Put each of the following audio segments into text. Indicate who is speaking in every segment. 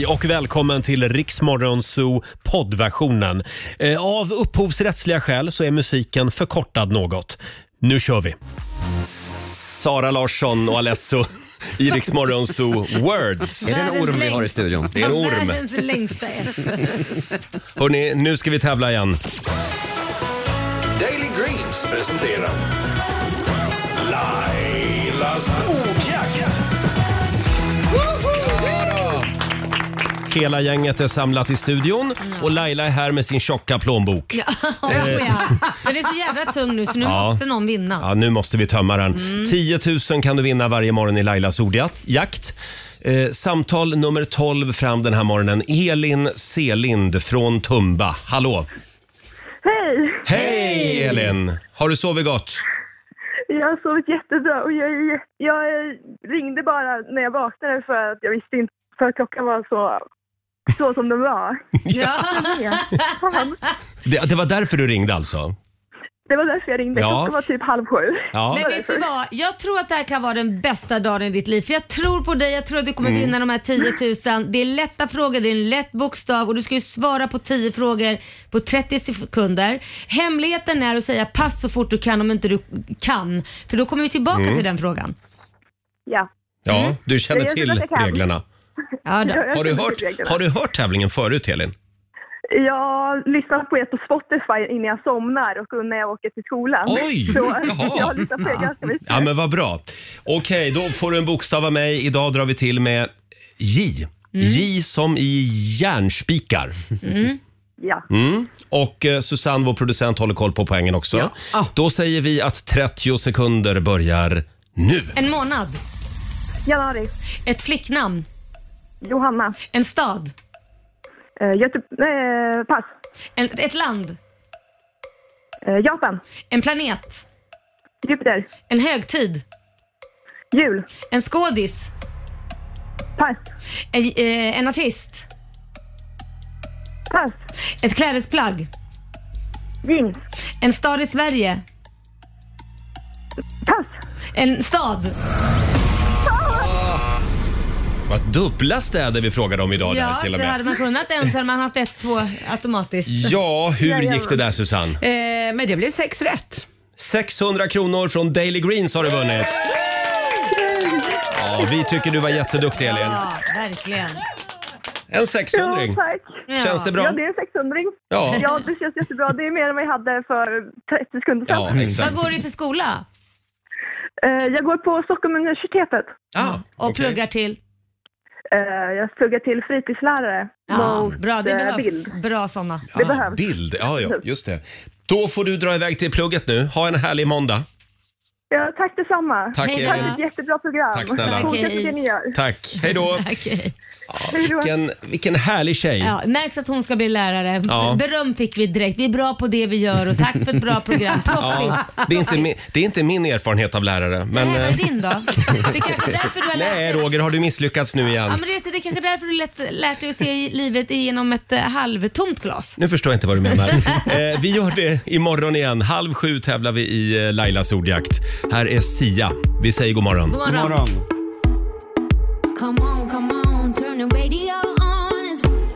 Speaker 1: Hej och välkommen till Riksmorgon Zoo poddversionen. Eh, Av upphovsrättsliga skäl så är musiken förkortad något. Nu kör vi! Sara Larsson och Alesso i Riksmorgon Zoo Words.
Speaker 2: Är det en orm vi har i studion?
Speaker 1: Det är en orm.
Speaker 3: Världens längsta S.
Speaker 1: Hörrni, nu ska vi tävla igen.
Speaker 4: Daily Greens presenterar Lailas ordjakt.
Speaker 1: Hela gänget är samlat i studion och Laila är här med sin tjocka plånbok.
Speaker 3: Ja, oh ja. Den är så jävla tung nu så nu
Speaker 1: Ja.
Speaker 3: måste någon vinna.
Speaker 1: Ja, nu måste vi tömma den.
Speaker 3: Mm.
Speaker 1: 10 000 kan du vinna varje morgon i Lailas ordjakt. Eh, samtal nummer 12 fram den här morgonen. Elin Selind från Tumba. Hallå!
Speaker 5: Hej!
Speaker 1: Hej Elin! Har du sovit gott?
Speaker 5: Jag har sovit jättebra och jag, jag ringde bara när jag vaknade för att jag visste inte, för att klockan var så, så som den var.
Speaker 3: Ja.
Speaker 5: Fan.
Speaker 1: Det, det var därför du ringde alltså?
Speaker 5: Det var därför jag ringde.
Speaker 1: Ja.
Speaker 5: Klockan var typ halv sju.
Speaker 1: Ja.
Speaker 3: Men vet du vad? Jag tror att det här kan vara den bästa dagen i ditt liv. För jag tror på dig, jag tror att du kommer
Speaker 1: Mm.
Speaker 3: vinna de här 10 000. Det är lätta frågor, det är en lätt bokstav och du ska ju svara på 10 frågor på 30 sekunder. Hemligheten är att säga pass så fort du kan om inte du kan. För då kommer vi tillbaka
Speaker 1: Mm.
Speaker 3: till den frågan.
Speaker 5: Ja.
Speaker 1: Ja, du känner
Speaker 5: Jag gör så
Speaker 1: till
Speaker 5: gott jag kan.
Speaker 1: reglerna.
Speaker 3: Ja, då.
Speaker 5: Jag- jag
Speaker 1: Har du, hört, har du hört tävlingen förut Elin?
Speaker 5: Jag lyssnar på er på Spotify innan jag somnar och när jag åker till skolan.
Speaker 1: Oj!
Speaker 5: Så
Speaker 1: Jaha.
Speaker 5: jag har lyssnat på er ganska mycket.
Speaker 1: Ja men vad bra. Okej, då får du en bokstav av mig. Idag drar vi till med J. J som i järnspikar.
Speaker 5: Ja.
Speaker 1: Mm. Och eh, Susanne, vår producent, håller koll på poängen också. Då säger vi att 30 sekunder börjar nu.
Speaker 3: En månad.
Speaker 5: Januari.
Speaker 3: Ett flicknamn.
Speaker 5: Johanna.
Speaker 3: En stad.
Speaker 5: Uh, Göte... eh, pass.
Speaker 3: En, ett land.
Speaker 5: Eh, Japan.
Speaker 3: En planet.
Speaker 5: Jupiter.
Speaker 3: En högtid.
Speaker 5: Jul.
Speaker 3: En skådis.
Speaker 5: Pass.
Speaker 3: En, eh, en artist.
Speaker 5: Pass.
Speaker 3: Ett klädesplagg.
Speaker 5: Jeans.
Speaker 3: En stad i Sverige.
Speaker 5: Pass.
Speaker 3: En stad.
Speaker 1: Vad dubbla städer vi frågade om idag
Speaker 3: Ja,
Speaker 1: där till och
Speaker 3: så hade
Speaker 1: med.
Speaker 3: man kunnat en så hade man haft ett, två automatiskt.
Speaker 1: Ja, hur gick det där Susanne?
Speaker 6: Eh, men det blev sex rätt.
Speaker 1: 600 kronor från Daily Greens har du vunnit. Ja, vi tycker du var jätteduktig Elin.
Speaker 3: Ja, verkligen.
Speaker 1: En 600
Speaker 5: Ja, tack.
Speaker 1: Känns det bra?
Speaker 5: Ja, det är en 600
Speaker 1: Ja.
Speaker 5: ja, det känns jättebra. Det är mer än vad jag hade för 30 sekunder sedan.
Speaker 1: Ja, exakt.
Speaker 3: Vad går du för skola?
Speaker 5: Eh, jag går på Stockholm universitetet.
Speaker 1: Ah,
Speaker 3: Och
Speaker 1: okej.
Speaker 3: pluggar till?
Speaker 5: Eh, jag pluggar till fritidslärare
Speaker 3: Ja,
Speaker 5: mot
Speaker 3: bra, det
Speaker 5: eh,
Speaker 3: behövs.
Speaker 5: bild.
Speaker 3: Bra sådana.
Speaker 5: Det
Speaker 1: Ah,
Speaker 5: behövs.
Speaker 1: bild, ja, ja, just det. Då får du dra iväg till plugget nu. Ha en härlig måndag.
Speaker 5: Ja, tack detsamma.
Speaker 1: Tack,
Speaker 3: Hej då.
Speaker 5: Tack för ett jättebra program.
Speaker 1: Tack snälla.
Speaker 5: Fortsätt
Speaker 3: Okej.
Speaker 5: det ni gör.
Speaker 1: Tack, hej då.
Speaker 3: Okej.
Speaker 5: Då.
Speaker 1: Vilken, vilken härlig tjej.
Speaker 3: Ja, märks att hon ska bli lärare.
Speaker 1: Ja.
Speaker 3: Beröm fick vi direkt. Vi är bra på det vi gör och tack för ett bra program. Proffsigt.
Speaker 1: Ja, det, är inte min, det är inte min erfarenhet av lärare. Men,
Speaker 3: Nej,
Speaker 1: eh,
Speaker 3: men din då? Det är kanske därför du har lärt
Speaker 1: nej,
Speaker 3: dig.
Speaker 1: Roger, har du misslyckats nu
Speaker 3: Ja,
Speaker 1: igen?
Speaker 3: men det, är, det är kanske därför du lätt, lärt dig att se livet genom ett eh, halvtomt glas.
Speaker 1: Nu förstår jag inte vad du menar. Eh, vi gör det imorgon igen. Halv sju tävlar vi i eh, Lailas ordjakt. Här är Sia. Vi säger god morgon.
Speaker 3: God morgon.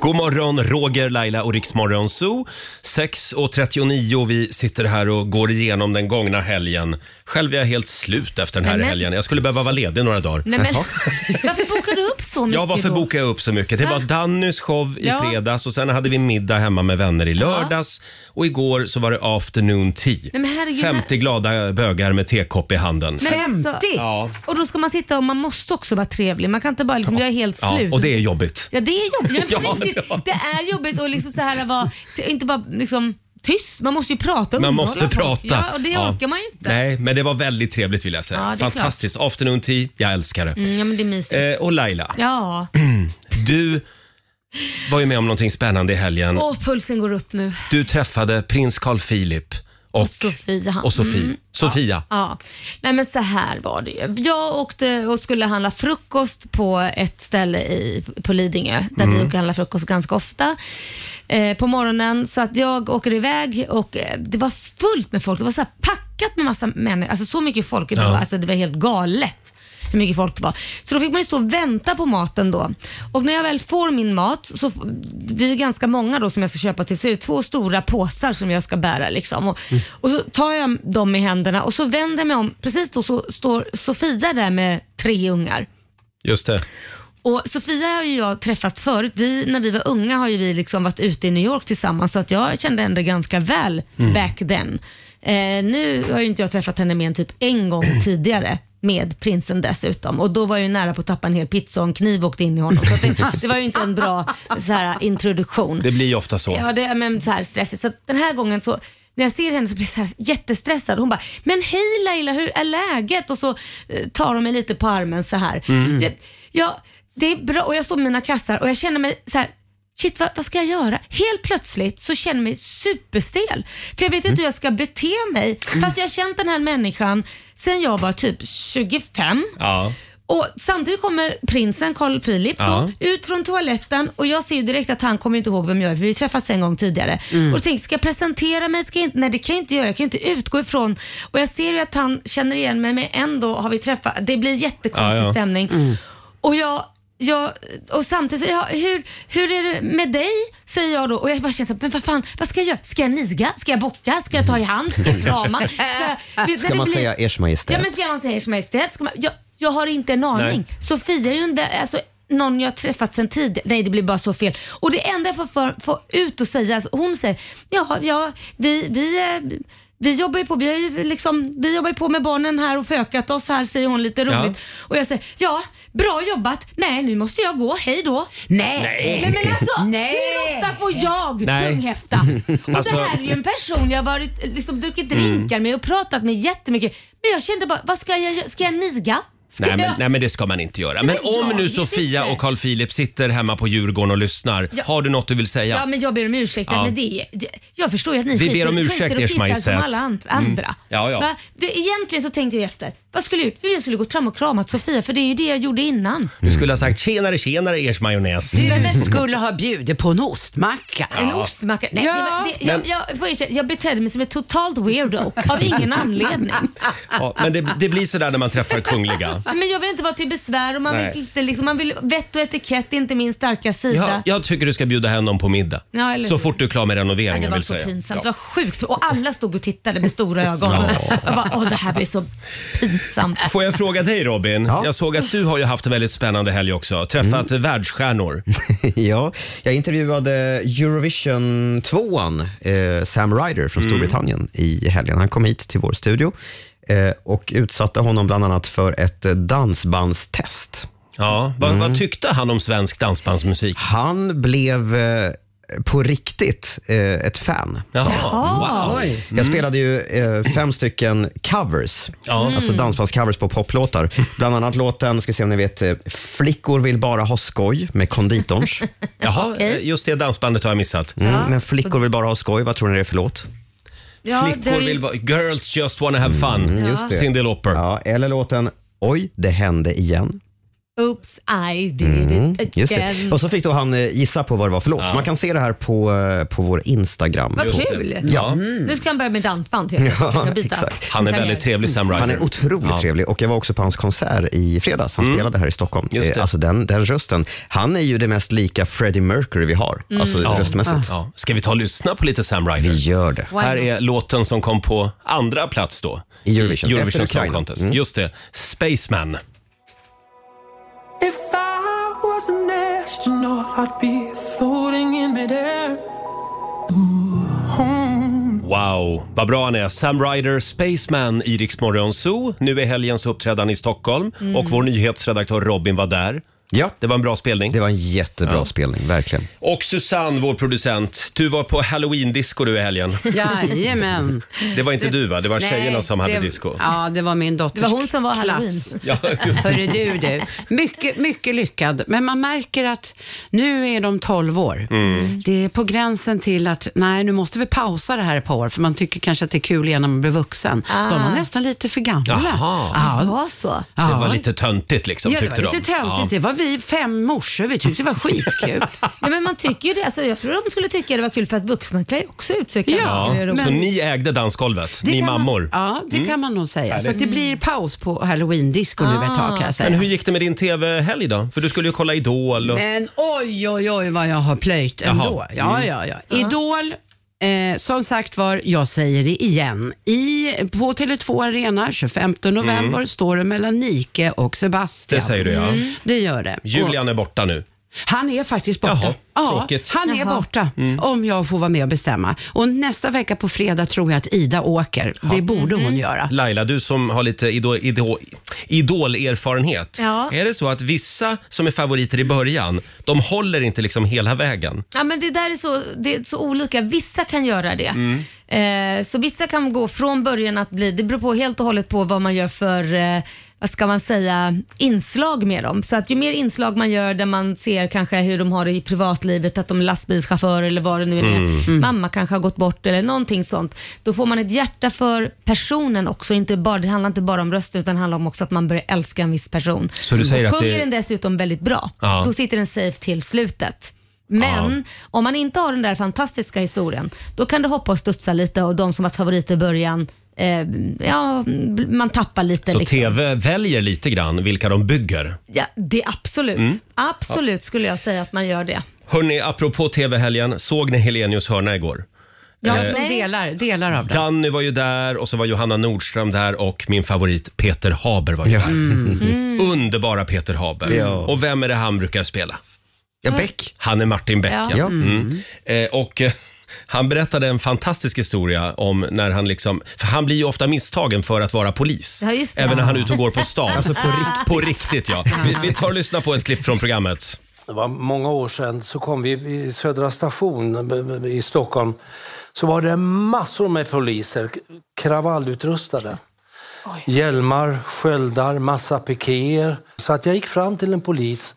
Speaker 1: God morgon, Roger, Laila och Riksmorgon Zoo. 6.39 vi sitter här och går igenom den gångna helgen. Själv är jag helt slut efter den här
Speaker 3: Nej, men-
Speaker 1: helgen. Jag skulle behöva vara ledig några dagar.
Speaker 3: Nej, men, varför bokar du upp så mycket
Speaker 1: Ja, varför
Speaker 3: då?
Speaker 1: bokar jag upp så mycket? Det var
Speaker 3: Va?
Speaker 1: Dannys show i
Speaker 3: Ja.
Speaker 1: fredags och sen hade vi middag hemma med vänner i lördags. Och igår så var det afternoon tea.
Speaker 3: Nej, men herregud,
Speaker 1: 50 glada bögar med tekopp i handen.
Speaker 3: Men alltså-
Speaker 6: 50?
Speaker 1: Ja,
Speaker 3: Och då ska man sitta och man måste också vara trevlig. Man kan inte bara liksom, jag är helt
Speaker 1: ja,
Speaker 3: slut.
Speaker 1: och det är jobbigt.
Speaker 3: Ja det är jobbigt.
Speaker 1: Ja,
Speaker 3: Ja, riktigt,
Speaker 1: ja.
Speaker 3: Det är jobbigt att liksom så här vara, inte bara liksom tyst. Man måste ju prata och
Speaker 1: Man
Speaker 3: underhålla
Speaker 1: måste
Speaker 3: folk.
Speaker 1: prata.
Speaker 3: Ja, och det
Speaker 1: Ja.
Speaker 3: orkar man ju inte.
Speaker 1: Nej, men det var väldigt trevligt vill jag säga.
Speaker 3: Ja, det är
Speaker 1: Fantastiskt. Afternoon tea, jag älskar det.
Speaker 3: Mm, ja men det är mysigt.
Speaker 1: Eh, och Laila,
Speaker 3: Ja,
Speaker 1: du var ju med om någonting spännande i helgen.
Speaker 3: åh pulsen går upp nu.
Speaker 1: Du träffade prins Carl Philip och,
Speaker 3: Och Sofia.
Speaker 1: och Sofie.
Speaker 3: Mm.
Speaker 1: Sofia.
Speaker 3: Ja, nej men så här var det ju. Jag åkte och skulle handla frukost på ett ställe i, på Lidingö där
Speaker 1: Mm.
Speaker 3: vi åker och handlar frukost ganska ofta eh, på morgonen. Så att jag åker iväg och eh, det var fullt med folk. Det var så packat med massa människor. Alltså så mycket folk.
Speaker 1: Ja.
Speaker 3: Alltså det var helt galet hur mycket folk det var. Så då fick man ju stå och vänta på maten då. Och när jag väl får min mat, så f- vi är ganska många då som jag ska köpa till, så är det två stora påsar som jag ska bära. Liksom. Och, och så tar jag dem i händerna och så vänder jag mig om. Precis då så står Sofia där med tre ungar.
Speaker 1: Just det.
Speaker 3: Och Sofia har ju jag träffat förut. Vi, när vi var unga har ju vi liksom varit ute i New York tillsammans så att jag kände henne ganska väl back then. Eh, nu har ju inte jag träffat henne mer än typ en gång tidigare med prinsen dessutom och då var jag ju nära på att tappa en hel pizza och en kniv åkte in i honom. Så det, det var ju inte en bra så här, introduktion.
Speaker 1: Det blir ju ofta så.
Speaker 3: Ja, det men, så här stressigt. Så den här gången så när jag ser henne så blir jag så här jättestressad. Hon bara, men hej Laila, hur är läget? Och så eh, tar hon mig lite på armen så här. Jag, jag, det är bra och jag står med mina kassar och jag känner mig så här. Shit, vad, vad ska jag göra? Helt plötsligt så känner jag mig superstel. För jag vet inte hur jag ska bete mig. Fast jag har känt den här människan sen jag var typ 25.
Speaker 1: Ja.
Speaker 3: Och Samtidigt kommer prinsen Carl Philip då,
Speaker 1: Ja.
Speaker 3: ut från toaletten och jag ser ju direkt att han kommer inte ihåg vem jag är för vi har träffats en gång tidigare. Och tänkte, ska jag presentera mig? Ska jag inte? Nej det kan jag inte göra, jag kan inte utgå ifrån. Och jag ser ju att han känner igen mig men ändå har vi träffat, det blir jättekonstig
Speaker 1: Ja, ja.
Speaker 3: stämning. Och jag jag, och samtidigt, ja, hur, hur är det med dig? Säger jag då och jag bara känner så men vad fan, vad ska jag göra? Ska jag niga? Ska jag bocka? Ska jag ta i hand? Ska jag krama? Ska, jag,
Speaker 2: Ska man säga Ers Majestät?
Speaker 3: Ja men ska man säga Ers Majestät? Ska man, jag, jag har inte en aning. Sofia är ju inte, alltså, någon jag har träffat sen tidigare. Nej det blir bara så fel. Och det enda jag får, för, får ut och säga, alltså, hon säger ja, ja vi, vi, eh, vi jobbar ju på, vi, har ju liksom, vi jobbar ju på med barnen här och fökat oss här säger hon lite roligt. Och jag säger ja, bra jobbat. Nej nu måste jag gå, hej då.
Speaker 6: Nej.
Speaker 3: Nej men alltså,
Speaker 6: Nej.
Speaker 3: hur ofta får jag
Speaker 1: Nej.
Speaker 3: tunghäfta? Och
Speaker 1: Alltså-
Speaker 3: det här är ju en person jag har varit, liksom, druckit drinkar med och pratat med jättemycket. Men jag kände bara, vad ska jag göra? Ska jag niga? Ska
Speaker 1: Nej men, nej men det ska man inte göra. Men
Speaker 3: men
Speaker 1: om
Speaker 3: jag
Speaker 1: nu
Speaker 3: vet
Speaker 1: Sofia
Speaker 3: inte.
Speaker 1: och Carl Philip sitter hemma på Djurgården och lyssnar.
Speaker 3: Ja.
Speaker 1: Har du något du vill säga?
Speaker 3: Ja men jag ber om ursäkt
Speaker 1: Ja.
Speaker 3: men det, det, jag förstår ju att ni
Speaker 1: Vi ber om ursäkt,
Speaker 3: skiter och
Speaker 1: Ers
Speaker 3: pissar
Speaker 1: Majestät.
Speaker 3: som alla and- andra.
Speaker 1: Ja, ja.
Speaker 3: Va? Det, egentligen så tänkte jag efter, vad skulle jag gjort? Hur jag skulle gått fram och kramat Sofia för det är ju det jag gjorde innan.
Speaker 1: Du skulle ha sagt tjenare tjenare ers majonnäs.
Speaker 6: Du skulle ha bjudit på en ostmacka.
Speaker 3: En ostmacka. Nej,
Speaker 6: Ja.
Speaker 3: det var, det, jag,
Speaker 1: Men-
Speaker 3: jag, får erkänna, jag betedde mig som ett totalt weirdo av ingen anledning.
Speaker 1: Ja, men det, det blir sådär när man träffar kungliga.
Speaker 3: Men jag vill inte vara till besvär och man
Speaker 1: Nej.
Speaker 3: vill inte liksom, man vill, vett och etikett är inte min starka sida.
Speaker 1: Ja, jag tycker du ska bjuda hem dem på middag.
Speaker 3: Ja, eller
Speaker 1: så
Speaker 3: hur?
Speaker 1: fort du är klar med
Speaker 3: Ja,
Speaker 1: renoveringen
Speaker 3: det var
Speaker 1: vill
Speaker 3: så
Speaker 1: säga.
Speaker 3: pinsamt. Det
Speaker 1: Ja.
Speaker 3: var sjukt. Och alla stod och tittade med stora ögon. Jag bara, åh det här blir så pinsamt.
Speaker 1: Får jag fråga dig Robin?
Speaker 2: Ja.
Speaker 1: Jag såg att du har ju haft en väldigt spännande helg också. Träffat
Speaker 2: Mm.
Speaker 1: världsstjärnor.
Speaker 2: ja, jag intervjuade Eurovision 2 eh, Sam Ryder från Storbritannien i helgen. Han kom hit till vår studio eh, och utsatte honom bland annat för ett dansbandstest.
Speaker 1: Ja, vad,
Speaker 2: Mm.
Speaker 1: vad tyckte han om svensk dansbandsmusik?
Speaker 2: Han blev eh, på riktigt eh, ett fan.
Speaker 1: Jaha,
Speaker 3: Ja.
Speaker 1: wow.
Speaker 2: Jag spelade ju eh, fem stycken covers,
Speaker 1: Ja.
Speaker 2: alltså dansbandscovers på poplåtar. Bland annat låten, ska se om ni vet, eh, Flickor vill bara ha skoj med konditorns.
Speaker 1: Jaha,
Speaker 3: Okej.
Speaker 1: just det dansbandet har jag missat.
Speaker 2: Mm, men Flickor vill bara ha skoj, vad tror ni det är för låt?
Speaker 3: Ja, det
Speaker 1: Flickor
Speaker 3: är
Speaker 1: vill bara... Girls just wanna have fun.
Speaker 2: just det.
Speaker 1: Cyndi Lauper.
Speaker 2: Ja, eller låten Oj, det hände igen.
Speaker 3: Oops, I did
Speaker 2: Mm,
Speaker 3: it
Speaker 2: just
Speaker 3: again.
Speaker 2: det. Och så fick då han eh, gissa på vad det var för låt.
Speaker 1: Ja.
Speaker 2: Man kan se det här på, eh, på vår Instagram.
Speaker 3: Vad
Speaker 1: det.
Speaker 3: kul.
Speaker 1: Ja.
Speaker 3: Nu ska han börja med dansband helt plötsligt.
Speaker 2: Ja,
Speaker 3: Jag
Speaker 2: exakt.
Speaker 1: Han är
Speaker 3: karriär.
Speaker 1: väldigt trevlig Sam Ryder.
Speaker 2: Han är otroligt
Speaker 1: Ja.
Speaker 2: trevlig och jag var också på hans konsert i fredags. Han spelade här i Stockholm.
Speaker 1: Just det.
Speaker 2: Eh, Alltså den, den rösten. Han är ju det mest lika Freddie Mercury vi har, alltså
Speaker 1: Ja.
Speaker 2: röstmässigt.
Speaker 1: Ja. Ska vi ta och lyssna på lite Sam Ryder?
Speaker 2: Vi gör det.
Speaker 3: Why
Speaker 1: Här
Speaker 3: not?
Speaker 1: är låten som kom på andra plats då.
Speaker 2: I Eurovision,
Speaker 1: Eurovision
Speaker 2: efter
Speaker 1: Song
Speaker 2: Ukraina.
Speaker 1: Contest.
Speaker 2: Mm.
Speaker 1: Just det. Spaceman.
Speaker 7: If I was an astronaut, I'd be floating in midair.
Speaker 1: Wow, vad bra han är. Sam Ryder, Spaceman i Rix Morgon Zoo. Nu är helgens uppträdande i Stockholm
Speaker 3: Mm.
Speaker 1: och vår nyhetsredaktör Robin var där.
Speaker 2: Ja,
Speaker 1: Det var en bra spelning.
Speaker 2: det var en jättebra spelning, verkligen.
Speaker 1: Och Susanne, vår producent, du var på halloween-disco du i helgen.
Speaker 6: Jajamän.
Speaker 1: Det var inte du va? Det var tjejerna som hade
Speaker 6: det,
Speaker 1: disco.
Speaker 6: Ja, det var min dotters
Speaker 3: Det var hon som var
Speaker 6: klass.
Speaker 3: halloween.
Speaker 1: Ja, just det.
Speaker 6: Hörru du, du. Mycket, mycket lyckad. Men man märker att nu är de 12 år.
Speaker 1: Mm.
Speaker 6: Det är på gränsen till att, nej nu måste vi pausa det här ett par år, för man tycker kanske att det är kul igen när man blir vuxen.
Speaker 3: Ah.
Speaker 6: De var nästan lite för gamla.
Speaker 1: Jaha.
Speaker 3: Det
Speaker 6: Ja.
Speaker 3: var så.
Speaker 6: Ja.
Speaker 1: Det var lite töntigt liksom,
Speaker 6: Ja, det
Speaker 1: tyckte
Speaker 6: var lite töntigt. Det var vi fem morsor, vi tyckte det var skitkul.
Speaker 3: Ja, men man tycker ju det. Alltså, jag tror de skulle tycka det var kul för att vuxna klär ju också ut sig.
Speaker 6: Ja.
Speaker 3: Det.
Speaker 1: Så ni ägde dansgolvet,
Speaker 6: Det
Speaker 1: ni
Speaker 6: kan man-
Speaker 1: mammor.
Speaker 6: Ja, det kan man nog säga. Så att det blir paus på halloween-disco nu ett tag kan jag säga.
Speaker 1: Men hur gick det med din TV-helg då? För du skulle ju kolla Idol. Och...
Speaker 6: Men oj, oj, oj vad jag har plöjt ändå.
Speaker 1: Jaha.
Speaker 6: Ja, ja, ja. Idol, eh, som sagt var, jag säger det igen. I, på Tele2 Arena 25 november står det mellan Nike och Sebastian.
Speaker 1: Det säger du, ja. Mm.
Speaker 6: Det gör det.
Speaker 1: Julian är borta nu.
Speaker 6: Han är faktiskt borta.
Speaker 1: Jaha,
Speaker 6: ja,
Speaker 1: tråkigt.
Speaker 6: han är
Speaker 3: Jaha.
Speaker 6: borta om jag får vara med och bestämma. Och nästa vecka på fredag tror jag att Ida åker. Det borde hon göra.
Speaker 1: Laila, du som har lite idol, idol, idol-erfarenhet.
Speaker 3: Ja.
Speaker 1: Är det så att vissa som är favoriter i början, de håller inte liksom hela vägen?
Speaker 3: Ja, men det där är så, det är så olika. Vissa kan göra det. Eh, så vissa kan gå från början att bli, det beror på helt och hållet på vad man gör för eh, vad ska man säga, inslag med dem. Så att ju mer inslag man gör där man ser kanske hur de har det i privatlivet, att de är lastbilschaufförer eller vad det nu är. Mamma kanske har gått bort eller någonting sånt. Då får man ett hjärta för personen också. Inte bara, det handlar inte bara om rösten utan det handlar om också att man börjar älska en viss person.
Speaker 1: Så du säger att
Speaker 3: Sjunger
Speaker 1: det-
Speaker 3: den dessutom väldigt bra,
Speaker 1: Ja.
Speaker 3: då sitter den safe till slutet. Men om man inte har den där fantastiska historien, då kan det hoppa och studsa lite och de som var favoriter i början, eh, ja, man tappar lite.
Speaker 1: Så
Speaker 3: liksom.
Speaker 1: TV väljer lite grann vilka de bygger.
Speaker 3: Ja, det är absolut.
Speaker 1: Mm.
Speaker 3: Absolut skulle jag säga att man gör det.
Speaker 1: Hörni, apropå TV-helgen, såg ni Helenius hörna igår?
Speaker 6: Ja,
Speaker 1: Eh,
Speaker 6: delar, delar av det.
Speaker 1: Danny var ju där och så var Johanna Nordström där och min favorit Peter Haber var ju
Speaker 2: Ja.
Speaker 1: där.
Speaker 3: Mm.
Speaker 1: Underbara Peter Haber.
Speaker 2: Ja.
Speaker 1: Och vem är det han brukar spela?
Speaker 2: Ja, Beck.
Speaker 1: Han är Martin Beck.
Speaker 3: Ja.
Speaker 1: Ja.
Speaker 2: Ja.
Speaker 1: Mm. Eh, och eh, han berättade en fantastisk historia om när han liksom, för han blir ju ofta misstagen för att vara polis.
Speaker 3: Ja, just det.
Speaker 1: Även när han är ute och går på stan.
Speaker 2: Alltså på riktigt.
Speaker 1: På riktigt ja. Vi, vi tar och lyssnar på ett klipp från programmet.
Speaker 8: Det var många år sedan så kom vi i Södra station i Stockholm. Så var det massor med poliser, kravallutrustade. Hjälmar, sköldar, massa pikéer. Så att jag gick fram till en polis